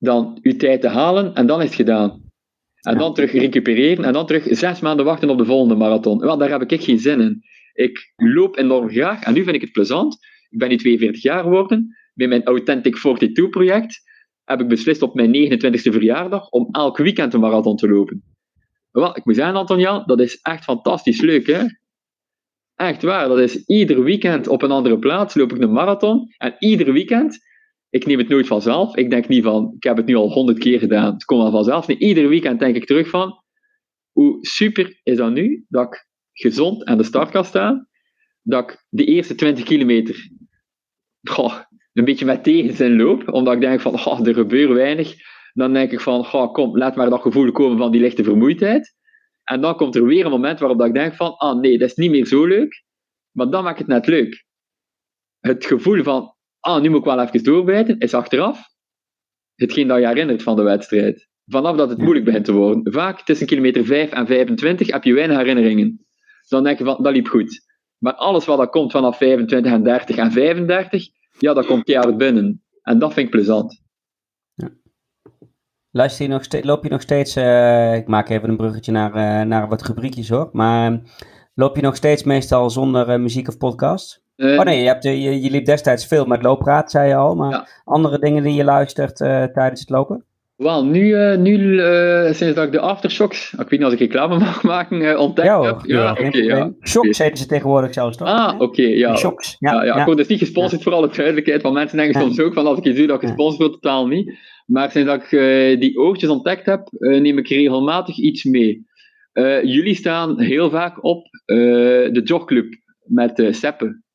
dan uw tijd te halen en dan is het gedaan. En dan terug recupereren en dan terug zes maanden wachten op de volgende marathon. Wel, daar heb ik geen zin in. Ik loop enorm graag en nu vind ik het plezant. Ik ben nu 42 jaar geworden. Bij mijn Authentic 42 project heb ik beslist op mijn 29e verjaardag om elk weekend een marathon te lopen. Wel, ik moet zeggen, Anton dat is echt fantastisch leuk, hè? Echt waar, dat is ieder weekend op een andere plaats loop ik een marathon. En ieder weekend ik neem het nooit vanzelf. Ik denk niet van, ik heb het nu al honderd keer gedaan, het komt wel vanzelf. Nee, ieder weekend denk ik terug van, hoe super is dat nu, dat ik gezond aan de start kan staan, dat ik de eerste 20 kilometer goh, een beetje met tegenzin loop, omdat ik denk van, er gebeurt weinig. Dan denk ik van, kom, laat maar dat gevoel komen van die lichte vermoeidheid. En dan komt er weer een moment waarop dat ik denk van, ah nee, dat is niet meer zo leuk. Maar dan maakt het net leuk. Het gevoel van, ah, nu moet ik wel even doorbijten, is achteraf hetgeen dat je herinnert van de wedstrijd. Vanaf dat het moeilijk begint te worden. Vaak tussen kilometer 5 en 25 heb je weinig herinneringen. Dan denk je van, dat liep goed. Maar alles wat dat komt vanaf 25 en 30 en 35, ja, dat komt keihard binnen. En dat vind ik plezant. Luister je nog steeds, loop je nog steeds, uh, ik maak even een bruggetje naar, uh, naar wat rubriekjes hoor, maar loop je nog steeds meestal zonder uh, muziek of podcast? Uh, oh nee, je, hebt, je, je, liep destijds veel met loopraad, zei je al, maar Ja. andere dingen die je luistert uh, tijdens het lopen? Wel, nu, uh, nu sinds dat ik de aftershocks, ik weet niet als ik reclame (laughs) mag maken, ontdekt ja, heb. Ja, oké, ja. probleem. Shocks heten ze tegenwoordig zelfs toch? Ah, oké, ja. Shocks, Ja, ja. ja, ik word dus niet gesponsord voor alle duidelijkheid, want mensen denken Ja. soms ook van als ik iets doe dat ik gesponsord word, totaal niet. Maar sinds dat ik eh, die oortjes ontdekt heb, eh, neem ik regelmatig iets mee. Eh, jullie staan heel vaak op eh, de jogclub met eh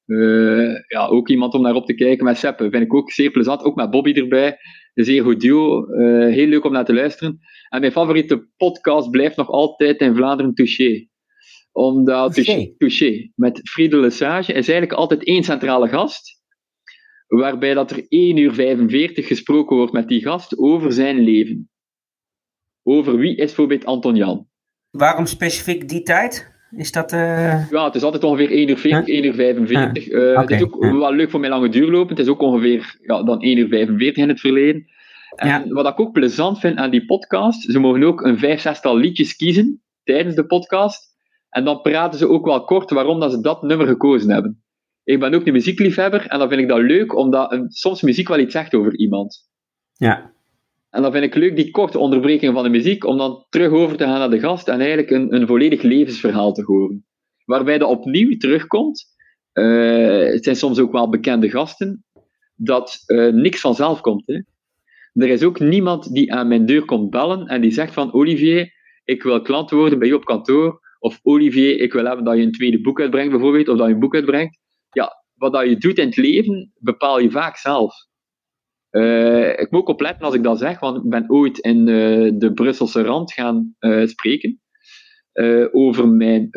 Eh, ja, ook iemand om naar op te kijken met Seppe. Vind ik ook zeer plezant, ook met Bobby erbij. Een zeer goed duo, eh, heel leuk om naar te luisteren. En mijn favoriete podcast blijft nog altijd in Vlaanderen Touché. Omdat? Touché, Touché met Friede Lesage is eigenlijk altijd één centrale gast waarbij dat er 1 uur 45 gesproken wordt met die gast over zijn leven. Over wie is bijvoorbeeld Anton Jan. Waarom specifiek die tijd? Is dat... eh, Ja, het is altijd ongeveer 1 uur 40, 1 uur 45. Eh, Het is ook wel leuk voor mijn lange duurlopen. Het is ook ongeveer ja, dan 1 uur 45 in het verleden. En wat ik ook plezant vind aan die podcast, ze mogen ook een vijf, zestal liedjes kiezen tijdens de podcast. En dan praten ze ook wel kort waarom dat ze dat nummer gekozen hebben. Ik ben ook een muziekliefhebber en dan vind ik dat leuk, omdat een, soms muziek wel iets zegt over iemand. Ja. En dan vind ik leuk die korte onderbreking van de muziek, om dan terug over te gaan naar de gast en eigenlijk een, een volledig levensverhaal te horen. Waarbij dat opnieuw terugkomt. Uh, het zijn soms ook wel bekende gasten, dat uh, niks vanzelf komt. Hè. Er is ook niemand die aan mijn deur komt bellen en die zegt van Olivier, ik wil klant worden bij je op kantoor. Of Olivier, ik wil hebben dat je een tweede boek uitbrengt bijvoorbeeld, of dat je een boek uitbrengt. Ja, wat dat je doet in het leven, bepaal je vaak zelf. Uh, ik moet ook opletten als ik dat zeg, want ik ben ooit in uh, de Brusselse rand gaan uh, spreken over mijn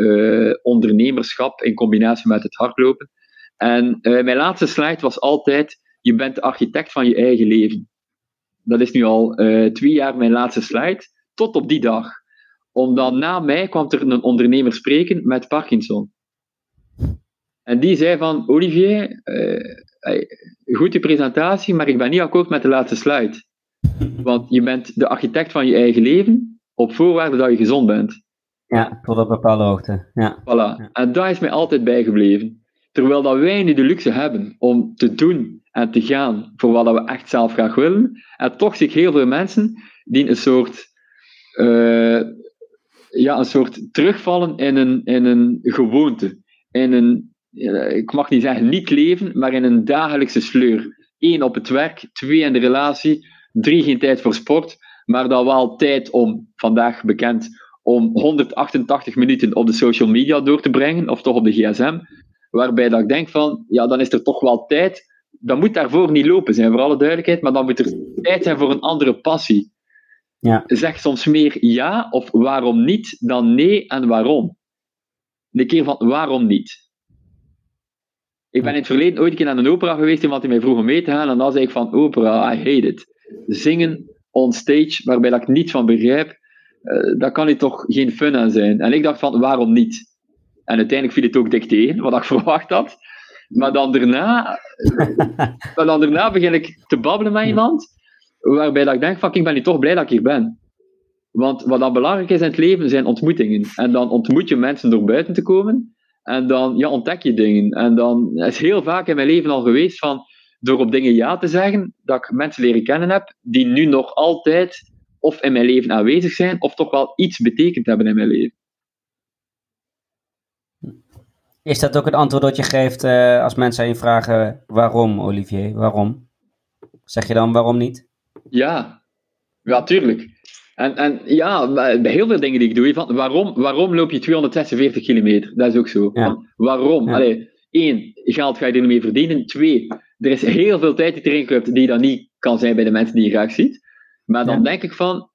ondernemerschap in combinatie met het hardlopen. En mijn laatste slide was altijd: je bent de architect van je eigen leven. Dat is nu al twee jaar mijn laatste slide, tot op die dag. Omdat na mij kwam er een ondernemer spreken met Parkinson. En die zei van, Olivier, uh, goed je presentatie, maar ik ben niet akkoord met de laatste slide. Want je bent de architect van je eigen leven, op voorwaarde dat je gezond bent. Ja, tot op bepaalde hoogte. Ja. Voilà. En dat is mij altijd bijgebleven. Terwijl dat wij nu de luxe hebben om te doen en te gaan voor wat we echt zelf graag willen, en toch zich heel veel mensen die een soort, uh, ja, een soort terugvallen in een, in een gewoonte, in een ik mag niet zeggen niet leven, maar in een dagelijkse sleur. Eén op het werk, twee in de relatie, drie geen tijd voor sport, maar dan wel tijd om, vandaag bekend, om 188 minuten op de social media door te brengen, of toch op de gsm, waarbij dat ik denk van, ja, dan is er toch wel tijd, dan moet daarvoor niet lopen zijn, voor alle duidelijkheid, maar dan moet er tijd zijn voor een andere passie. Ja. Zeg soms meer ja of waarom niet dan nee en waarom. Een keer van waarom niet. Ik ben in het verleden ooit een keer naar een opera geweest, iemand die mij vroeg om mee te gaan, en dan zei ik van, opera, I hate it. Zingen on stage, waarbij dat ik niets van begrijp, uh, daar kan niet toch geen fun aan zijn. En ik dacht van, waarom niet? En uiteindelijk viel het ook dik tegen, wat ik (laughs) verwacht had. Maar dan daarna, (laughs) maar dan daarna begin ik te babbelen met iemand, waarbij dat ik denk van, ik ben niet toch blij dat ik hier ben. Want wat dan belangrijk is in het leven, zijn ontmoetingen. En dan ontmoet je mensen door buiten te komen, en dan ja, ontdek je dingen. En dan is heel vaak in mijn leven al geweest van, door op dingen ja te zeggen, dat ik mensen leren kennen heb, die nu nog altijd of in mijn leven aanwezig zijn, of toch wel iets betekend hebben in mijn leven. Is dat ook het antwoord dat je geeft uh, als mensen aan je vragen waarom, Olivier? Waarom? Zeg je dan waarom niet? Ja, ja, tuurlijk. En, en ja, bij heel veel dingen die ik doe, van, waarom, waarom loop je 246 kilometer? Dat is ook zo. Van, waarom? Ja. Allee, één, geld ga je er niet mee verdienen. Twee, er is heel veel tijd die erin komt die dan niet kan zijn bij de mensen die je graag ziet. Maar dan denk ik van,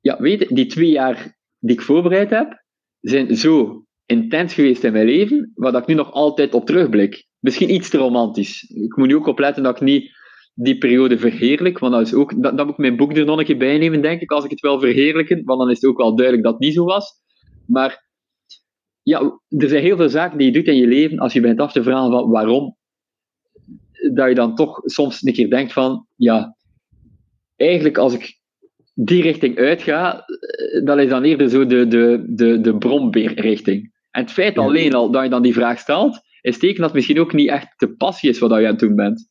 ja, weet je, die twee jaar die ik voorbereid heb, zijn zo intens geweest in mijn leven, waar ik nu nog altijd op terugblik. Misschien iets te romantisch. Ik moet nu ook opletten dat ik niet die periode verheerlijk. Want dat is ook, dat, dat moet ik mijn boek er nog een keer bij nemen, denk ik, als ik het wel verheerlijken. Want dan is het ook wel duidelijk dat het niet zo was. Maar ja, er zijn heel veel zaken die je doet in je leven, als je bent af te vragen van waarom, dat je dan toch soms een keer denkt van, ja, eigenlijk als ik die richting uitga, dat is dan eerder zo de, de, de, de brombeerrichting. En het feit alleen al dat je dan die vraag stelt, is teken dat het misschien ook niet echt de passie is wat je aan het doen bent.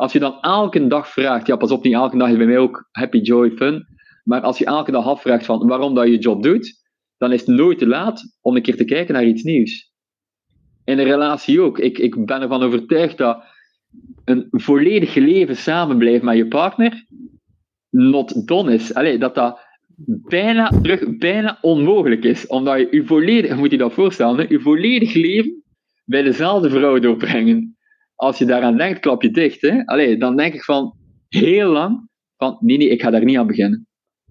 Als je dan elke dag vraagt, ja pas op, niet elke dag is bij mij ook happy, joy, fun, maar als je elke dag afvraagt van waarom dat je job doet, dan is het nooit te laat om een keer te kijken naar iets nieuws. In een relatie ook. Ik, ik ben ervan overtuigd dat een volledig leven samen blijven met je partner not done is. Allee, dat dat bijna, terug, bijna onmogelijk is. Omdat je je volledig, moet je dat voorstellen, je volledig leven bij dezelfde vrouw doorbrengen als je daaraan denkt, klap je dicht. Hè? Allee, dan denk ik van heel lang van nee, nee, ik ga daar niet aan beginnen.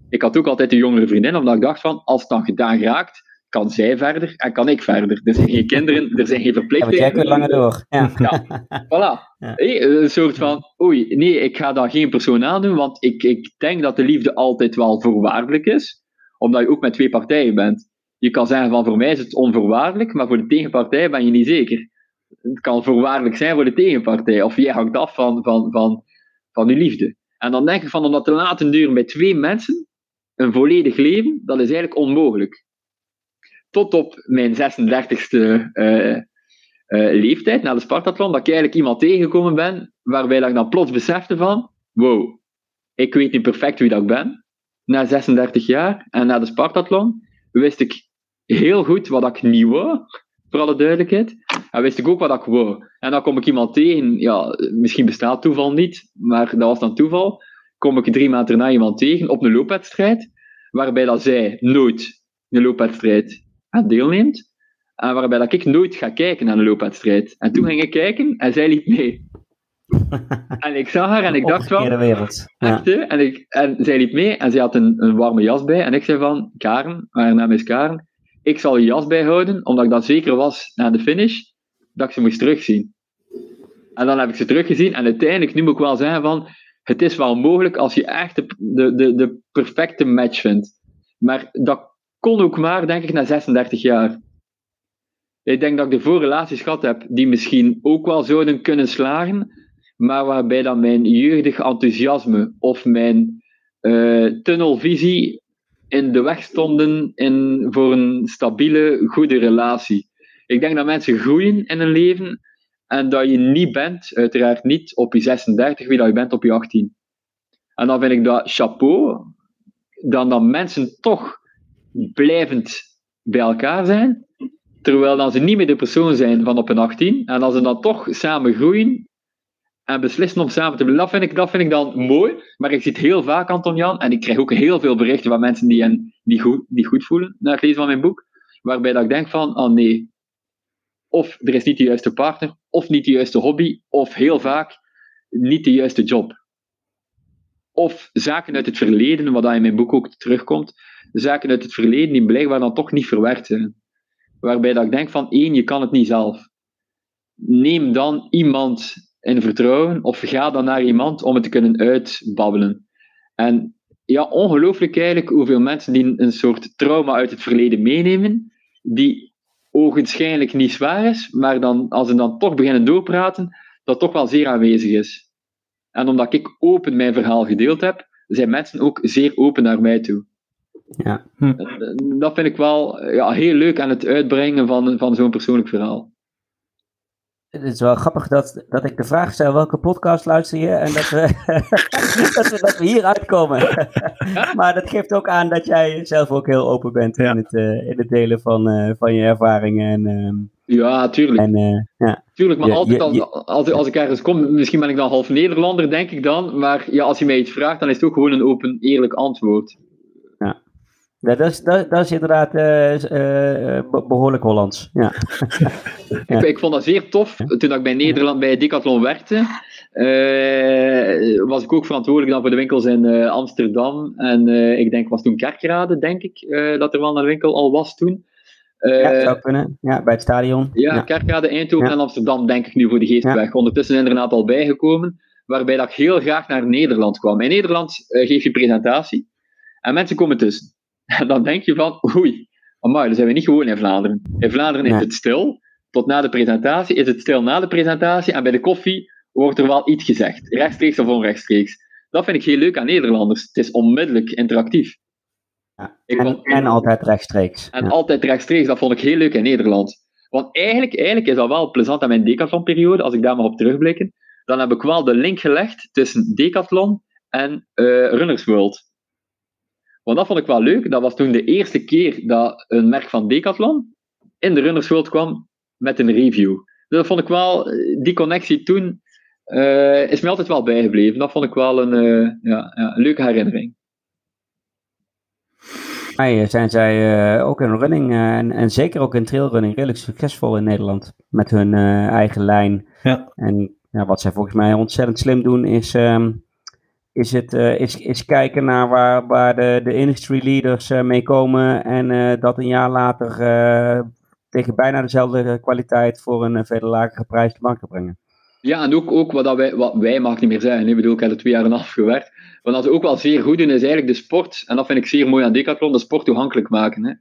Ik had ook altijd een jongere vriendin, omdat ik dacht van als het dan gedaan raakt, kan zij verder en kan ik verder. Er zijn geen kinderen, er zijn geen verplichtingen. Ja, jij kunt langer door. Ja. ja. Voilà. Ja. een soort van, oei, nee, ik ga daar geen persoon aan doen, want ik, ik denk dat de liefde altijd wel voorwaardelijk is, omdat je ook met twee partijen bent. Je kan zeggen van, voor mij is het onvoorwaardelijk, maar voor de tegenpartij ben je niet zeker het kan voorwaardelijk zijn voor de tegenpartij. Of jij hangt af van, van, van, van je liefde. En dan denk ik van om dat te laten duren bij twee mensen, een volledig leven, dat is eigenlijk onmogelijk. Tot op mijn 36e uh, uh, leeftijd, na de Spartathlon, dat ik eigenlijk iemand tegengekomen ben, waarbij dat ik dan plots besefte van, wow, ik weet niet perfect wie dat ik ben, na 36 jaar, en na de Spartathlon wist ik heel goed wat ik niet wou, voor alle duidelijkheid. En wist ik ook wat ik wou. En dan kom ik iemand tegen, ja, misschien bestaat toeval niet, maar dat was dan toeval. Kom ik drie maanden daarna iemand tegen op een loopwedstrijd, waarbij dat zij nooit een loopwedstrijd aan deelneemt. En waarbij dat ik nooit ga kijken naar een loopwedstrijd. En toen ging ik kijken en zij liep mee. (laughs) en ik zag haar en ik dacht van... wereld. Ja. En, ik, en zij liep mee en zij had een, een warme jas bij. En ik zei van, Karen, haar naam is Karen, ik zal je jas bijhouden, omdat ik dan zeker was na de finish, dat ik ze moest terugzien. En dan heb ik ze teruggezien en uiteindelijk, nu moet ik wel zeggen van, het is wel mogelijk als je echt de, de, de, perfecte match vindt. Maar dat kon ook maar, denk ik, na 36 jaar. Ik denk dat ik de voorrelaties gehad heb die misschien ook wel zouden kunnen slagen, maar waarbij dan mijn jeugdig enthousiasme of mijn uh, tunnelvisie in de weg stonden in, voor een stabiele, goede relatie. Ik denk dat mensen groeien in hun leven en dat je niet bent, uiteraard niet op je 36 wie dat je bent op je 18. En dan vind ik dat chapeau, dan dat mensen toch blijvend bij elkaar zijn, terwijl dan ze niet meer de persoon zijn van op hun 18, en als ze dan toch samen groeien en beslissen om samen te blijven, dat vind ik, dat vind ik dan mooi, maar ik zie het heel vaak, Anton Jan, en ik krijg ook heel veel berichten van mensen die, hen, die, goed, die goed voelen na het lezen van mijn boek, waarbij dat ik denk van, oh nee, of er is niet de juiste partner, of niet de juiste hobby, of heel vaak niet de juiste job. Of zaken uit het verleden, wat in mijn boek ook terugkomt, zaken uit het verleden die blijkbaar dan toch niet verwerkt zijn. Waarbij dat ik denk van, één, je kan het niet zelf. Neem dan iemand in vertrouwen, of ga dan naar iemand om het te kunnen uitbabbelen. En ja, ongelooflijk eigenlijk hoeveel mensen die een soort trauma uit het verleden meenemen, die ogenschijnlijk niet zwaar is, maar dan, als ze dan toch beginnen doorpraten, dat toch wel zeer aanwezig is. En omdat ik open mijn verhaal gedeeld heb, zijn mensen ook zeer open naar mij toe. Ja. Hm. Dat vind ik wel ja, heel leuk aan het uitbrengen van, van zo'n persoonlijk verhaal. Het is wel grappig dat, dat ik de vraag stel: welke podcast luister je? En dat we, (laughs) dat we, dat we hier uitkomen. (laughs) maar dat geeft ook aan dat jij zelf ook heel open bent Ja. in, het, eh, in het delen van, eh, van je ervaringen. En, ehm, Ja, tuurlijk. en eh, ja. Tuurlijk, maar Je- altijd je- als, je- als, als ik ergens kom, misschien ben ik dan half Nederlander, denk ik dan. Maar ja, als je mij iets vraagt, dan is het ook gewoon een open, eerlijk antwoord. Ja, dat, is, dat, dat is inderdaad eh, eh, eh, be- behoorlijk Hollands. Ja. (laughs) Ik, ik vond dat zeer tof. Toen ik bij Nederland bij Decathlon werkte, was ik ook verantwoordelijk dan voor de winkels in Amsterdam. En ik denk, was toen Kerkrade, denk ik, dat er wel een winkel al was toen. Ja, zou kunnen. Ja, bij het stadion. Ja, Ja. Kerkrade, Eindhoven Ja. en Amsterdam, denk ik nu voor de Geestweg. Ondertussen zijn er een aantal bijgekomen, waarbij dat ik heel graag naar Nederland kwam. In Nederland geef je presentatie en mensen komen tussen. En (laughs) dan denk je van, oei, amai, dan zijn we niet gewoon in Vlaanderen. In Vlaanderen is het stil, tot na de presentatie is het stil na de presentatie en bij de koffie wordt er wel iets gezegd, rechtstreeks of onrechtstreeks. Dat vind ik heel leuk aan Nederlanders. Het is onmiddellijk interactief. Ja. Ik En, vond- en altijd rechtstreeks. en Ja. altijd rechtstreeks, dat vond ik heel leuk in Nederland. Want eigenlijk, eigenlijk is dat wel plezant aan mijn decathlon-periode, als ik daar maar op terugblikken. Dan heb ik wel de link gelegd tussen decathlon en eh, Runners World. Want dat vond ik wel leuk. Dat was toen de eerste keer dat een merk van Decathlon in de Runners World kwam met een review. Dus dat vond ik wel, eh, die connectie toen eh, is me altijd wel bijgebleven. Dat vond ik wel een, eh, ja, ja, een leuke herinnering. mij zijn zij eh, ook in running en, en zeker ook in trailrunning redelijk succesvol in Nederland. Met hun eh, eigen lijn. Ja. En ja, wat zij volgens mij ontzettend slim doen is, ehm, is, het, eh, is, is kijken naar waar, waar de, de industry leaders eh, mee komen. En eh, dat een jaar later eh, tegen bijna dezelfde kwaliteit voor een veel lagere prijs te markt te brengen. Ja, en ook, ook wat, dat wij, wat wij mag niet meer zijn. Ik bedoel, ik heb er twee jaar en een half gewerkt. Wat ze ook wel zeer goed doen, is eigenlijk de sport, en dat vind ik zeer mooi aan Decathlon, de sport toegankelijk maken. Hè?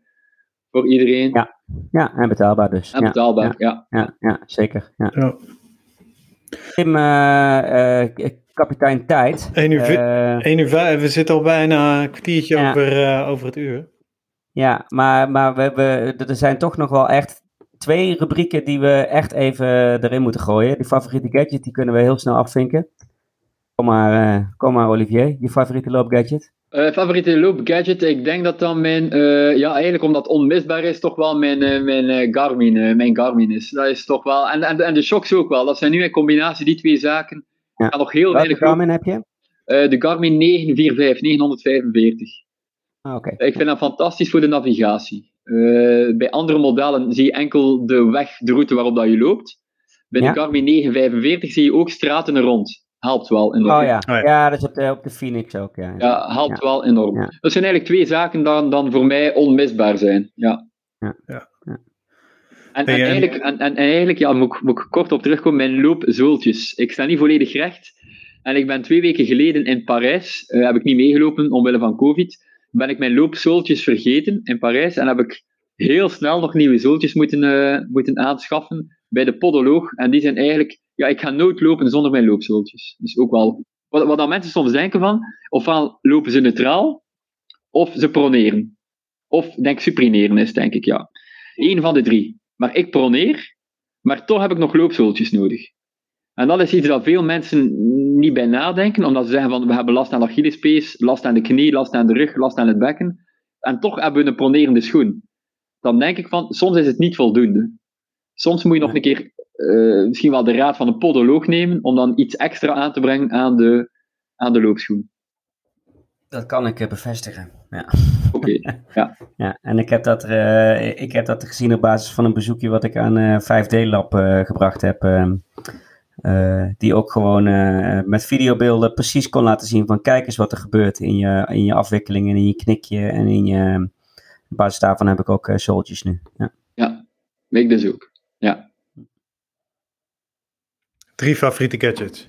Voor iedereen. Ja. Ja, en betaalbaar dus. En ja, betaalbaar, ja. ja, ja, zeker. Ja. Ja. Tim, kapitein tijd. 1 uur, uh, 1 uur 5, we zitten al bijna een kwartiertje ja. over, uh, over het uur. Ja, maar, maar we, we, er zijn toch nog wel echt twee rubrieken die we echt even erin moeten gooien. Die favoriete gadget, die kunnen we heel snel afvinken. Kom maar, uh, kom maar Olivier, je favoriete loopgadget? Uh, favoriete loopgadget, ik denk dat dan mijn, uh, ja eigenlijk omdat het onmisbaar is, toch wel mijn, uh, mijn Garmin, mijn Garmin is. Dat is toch wel, en, en, en de shocks ook wel. Dat zijn nu in combinatie die twee zaken. Ja. nog heel Welke Garmin heb je? de Garmin 945, 945. Ah, oké. Ik vind dat fantastisch voor de navigatie. bij andere modellen zie je enkel de weg, de route waarop dat je loopt. Bij ja? de Garmin 945 zie je ook straten er rond helpt wel enorm. Oh ja, oh, ja. ja dat is op de, op de Phoenix ook. Ja, ja helpt wel enorm. Dat zijn eigenlijk twee zaken die dan voor mij onmisbaar zijn. Ja. ja. En, en, eigenlijk, en, en, eigenlijk ja, moet, moet ik kort op terugkomen, mijn loopzooltjes. Ik sta niet volledig recht. En ik ben twee weken geleden in Parijs, uh, heb ik niet meegelopen omwille van COVID, ben ik mijn loopzooltjes vergeten in Parijs en heb ik heel snel nog nieuwe zooltjes moeten, uh, moeten aanschaffen bij de podoloog. En die zijn eigenlijk ja, ik ga nooit lopen zonder mijn loopzooltjes. Dus ook wel, wat, wat dan mensen soms denken van, ofwel lopen ze neutraal, of ze proneren. Of, denk supineren is, denk ik, ja. Eén van de drie. Maar ik proneer, maar toch heb ik nog loopzooltjes nodig. En dat is iets dat veel mensen niet bij nadenken, omdat ze zeggen van, we hebben last aan de Achillespees, last aan de knie, last aan de rug, last aan het bekken. En toch hebben we een pronerende schoen. Dan denk ik van, soms is het niet voldoende. Soms moet je nog een keer uh, misschien wel de raad van een podoloog nemen om dan iets extra aan te brengen aan de, aan de loopschoen. Dat kan ik uh, bevestigen. Ja. Oké. Okay. (laughs) ja. ja. En ik heb, dat, uh, ik heb dat gezien op basis van een bezoekje wat ik aan 5D Lab gebracht heb. Ehm, die ook gewoon met videobeelden precies kon laten zien van kijk eens wat er gebeurt in je, in je afwikkeling en in je knikje en in je... Op basis daarvan heb ik ook uh, nu. Ja. ja, ik dus ook. Ja. Drie favoriete gadgets.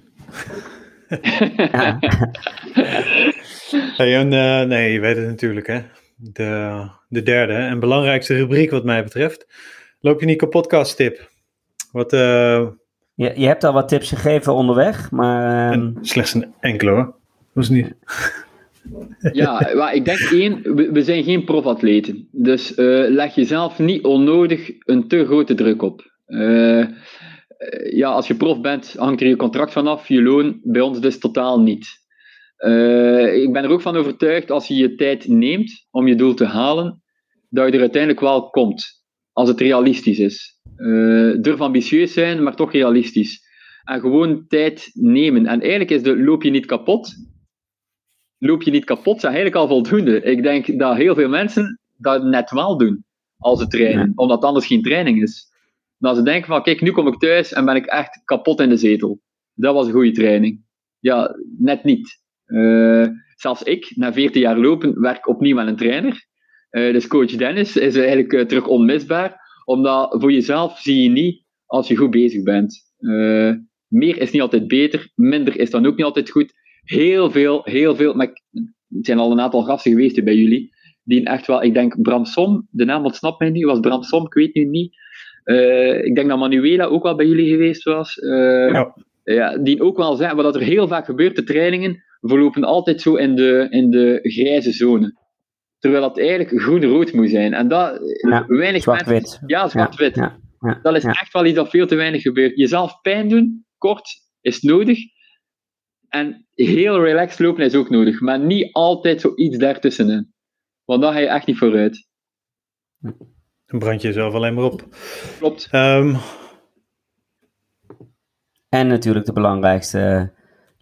(laughs) (laughs) hey, en, uh, nee, je weet het natuurlijk, hè. De, de derde en belangrijkste rubriek wat mij betreft. Loop je niet kapot podcast tip? Wat, uh, je, je hebt al wat tips gegeven onderweg, maar... Uh, slechts een enkele hoor. Dat is niet... (laughs) ja, maar ik denk één, we, zijn geen profatleten. Dus uh, leg jezelf niet onnodig een te grote druk op. Uh, eh, ja, als je prof bent, hangt er je contract vanaf, je loon. Bij ons dus totaal niet. Uh, ik ben er ook van overtuigd, als je je tijd neemt om je doel te halen, dat je er uiteindelijk wel komt. Als het realistisch is. Uh, durf ambitieus zijn, maar toch realistisch. En gewoon tijd nemen. En eigenlijk is de loop je niet kapot. Loop je niet kapot, is eigenlijk al voldoende. Ik denk dat heel veel mensen dat net wel doen als ze trainen, omdat anders geen training is. Dat ze denken van, kijk, nu kom ik thuis en ben ik echt kapot in de zetel. Dat was een goede training. Ja, net niet. Uh, zelfs ik, na 14 jaar lopen, werk opnieuw aan een trainer. Uh, dus coach Dennis is eigenlijk uh, terug onmisbaar, omdat voor jezelf zie je niet als je goed bezig bent. meer is niet altijd beter, minder is dan ook niet altijd goed. Heel veel, heel veel, maar zijn al een aantal gasten geweest bij jullie, die echt wel, ik denk Bram Som, de naam ontsnapt mij nu, was Bram Som, ik weet nu niet, ik denk dat Manuela ook wel bij jullie geweest was. Ja. Ja. Die ook wel zei, wat er heel vaak gebeurt, de trainingen verlopen altijd zo in de, in de grijze zone. Terwijl dat eigenlijk groen-rood moet zijn. En dat, ja, weinig zwart-wit. Ja, zwart-wit. Ja, dat is echt wel iets dat veel te weinig gebeurt. Jezelf pijn doen, kort, is nodig. En heel relaxed lopen is ook nodig. Maar niet altijd zoiets daartussenin. Want dan ga je echt niet vooruit. Dan brand je jezelf alleen maar op. Klopt. Um, en natuurlijk de belangrijkste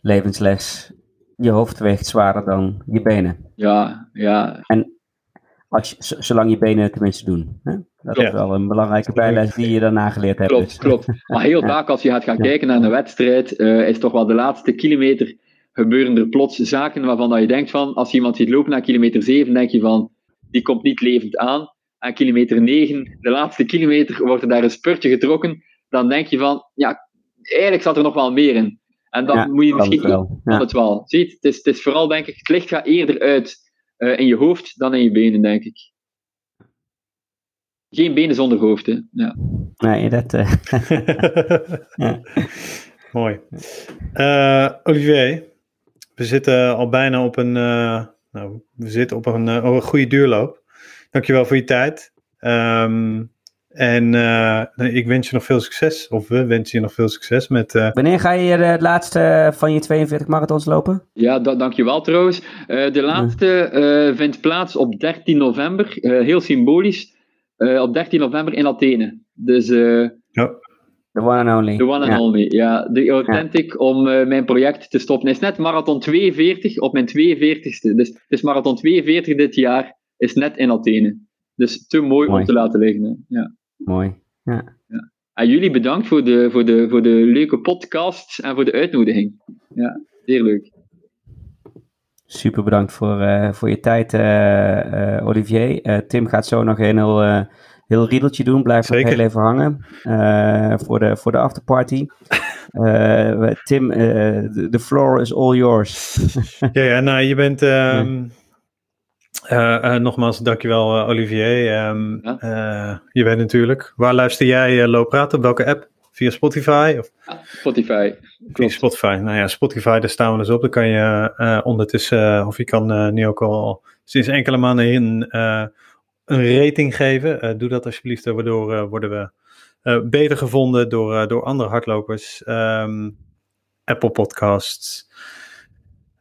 levensles. Je hoofd weegt zwaarder dan je benen. Ja, ja. En als je, zolang je benen het tenminste doen. Hè? Dat is wel een belangrijke bijles die je daarna geleerd hebt. Klopt, dus. klopt. Maar heel (laughs) vaak als je gaat gaan kijken naar een wedstrijd, uh, is toch wel de laatste kilometer gebeuren er plots zaken waarvan dat je denkt van, als je iemand ziet lopen naar kilometer 7, denk je van, die komt niet levend aan aan kilometer 9, de laatste kilometer, wordt er daar een spurtje getrokken, dan denk je van, ja, eigenlijk zat er nog wel meer in. En dan moet je misschien het wel. Ja. het wel. Ziet, het is, het is vooral, denk ik, het licht gaat eerder uit uh, in je hoofd dan in je benen, denk ik. Geen benen zonder hoofd, hè. Ja. Nee, dat... Uh... (laughs) ja. Mooi. Uh, Olivier, we zitten al bijna op een, uh, nou, we zitten op een, uh, een goede duurloop. Dankjewel voor je tijd. Um, en ik wens je nog veel succes, of we wensen je nog veel succes met... Wanneer ga je het laatste van je 42 marathons lopen? Ja, da dankjewel trouwens. de laatste vindt plaats op 13 november, heel symbolisch. op 13 november in Athene. Dus ja. The one and only. The one and only, ja. De Authentic om uh, mijn project te stoppen. is net marathon 42 op mijn 42ste. Dus het is marathon 42 dit jaar. Is net in Athene. Dus te mooi, mooi. om te laten liggen. Ja. Mooi, ja. ja. En jullie bedankt voor de, voor, de, voor de leuke podcast en voor de uitnodiging. Ja, zeer leuk. Super bedankt voor, uh, voor je tijd, uh, Olivier. Tim gaat zo nog een heel heel riedeltje doen. Blijf nog heel even hangen uh, voor, de, voor de afterparty. (laughs) Uh, Tim, de uh, floor is all yours. ja, ja, nou, je bent... Um, (laughs) ja. Nogmaals, dankjewel Olivier. Um, ja. je bent natuurlijk... Waar luister jij uh, praten? Op welke app? Via Spotify? Of? Ja, Spotify. Via Spotify. Nou ja, Spotify, daar staan we dus op. Dan kan je ondertussen... of je kan nu ook al sinds enkele maanden in een rating geven. Uh, doe dat alsjeblieft, eh, waardoor uh, worden we beter gevonden door, door andere hardlopers. Um, Apple Podcasts.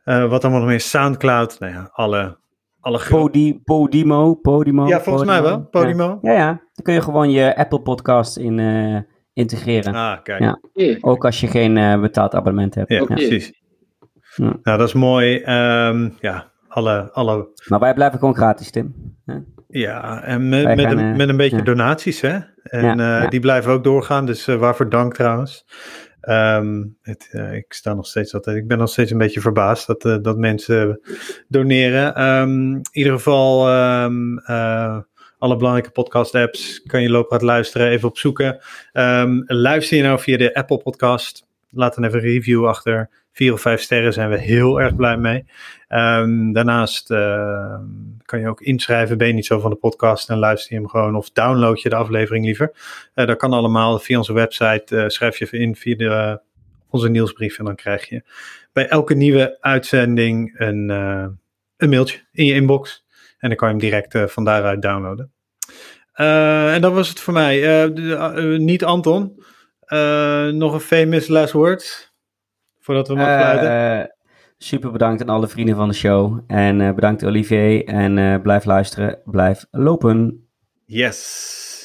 wat allemaal nog meer? Soundcloud. Nou ja, alle... alle Podi Podimo, Podimo. Ja, volgens mij wel. Podimo. Ja. ja, Dan kun je gewoon je Apple Podcasts in integreren. Ah, kijk. Ja. Ook als je geen betaald abonnement hebt. Ja, precies. Nou, dat is mooi. Um, ja, alle, alle... Maar wij blijven gewoon gratis, Tim. Ja, en met, met, een, eh, met een beetje donaties, hè? En uh, die blijven ook doorgaan, dus uh, waarvoor dank trouwens. Um, het, ik sta nog steeds altijd, ik ben nog steeds een beetje verbaasd dat, dat mensen doneren. Um, in ieder geval, um, alle belangrijke podcast-apps kan je lopen luisteren, even opzoeken. luister je nou via de Apple Podcast, laat dan even een review achter. Vier of vijf sterren zijn we heel erg blij mee. Daarnaast kan je ook inschrijven. Ben je niet zo van de podcast en luister je hem gewoon of download je de aflevering liever. Uh, dat kan allemaal via onze website. Uh, schrijf je even in via de, onze nieuwsbrief en dan krijg je bij elke nieuwe uitzending een, een mailtje in je inbox. En dan kan je hem direct van daaruit downloaden. en dat was het voor mij. niet Anton. nog een famous last words voordat we mag sluiten. Super bedankt aan alle vrienden van de show. En uh, bedankt Olivier. En uh, blijf luisteren, blijf lopen. Yes.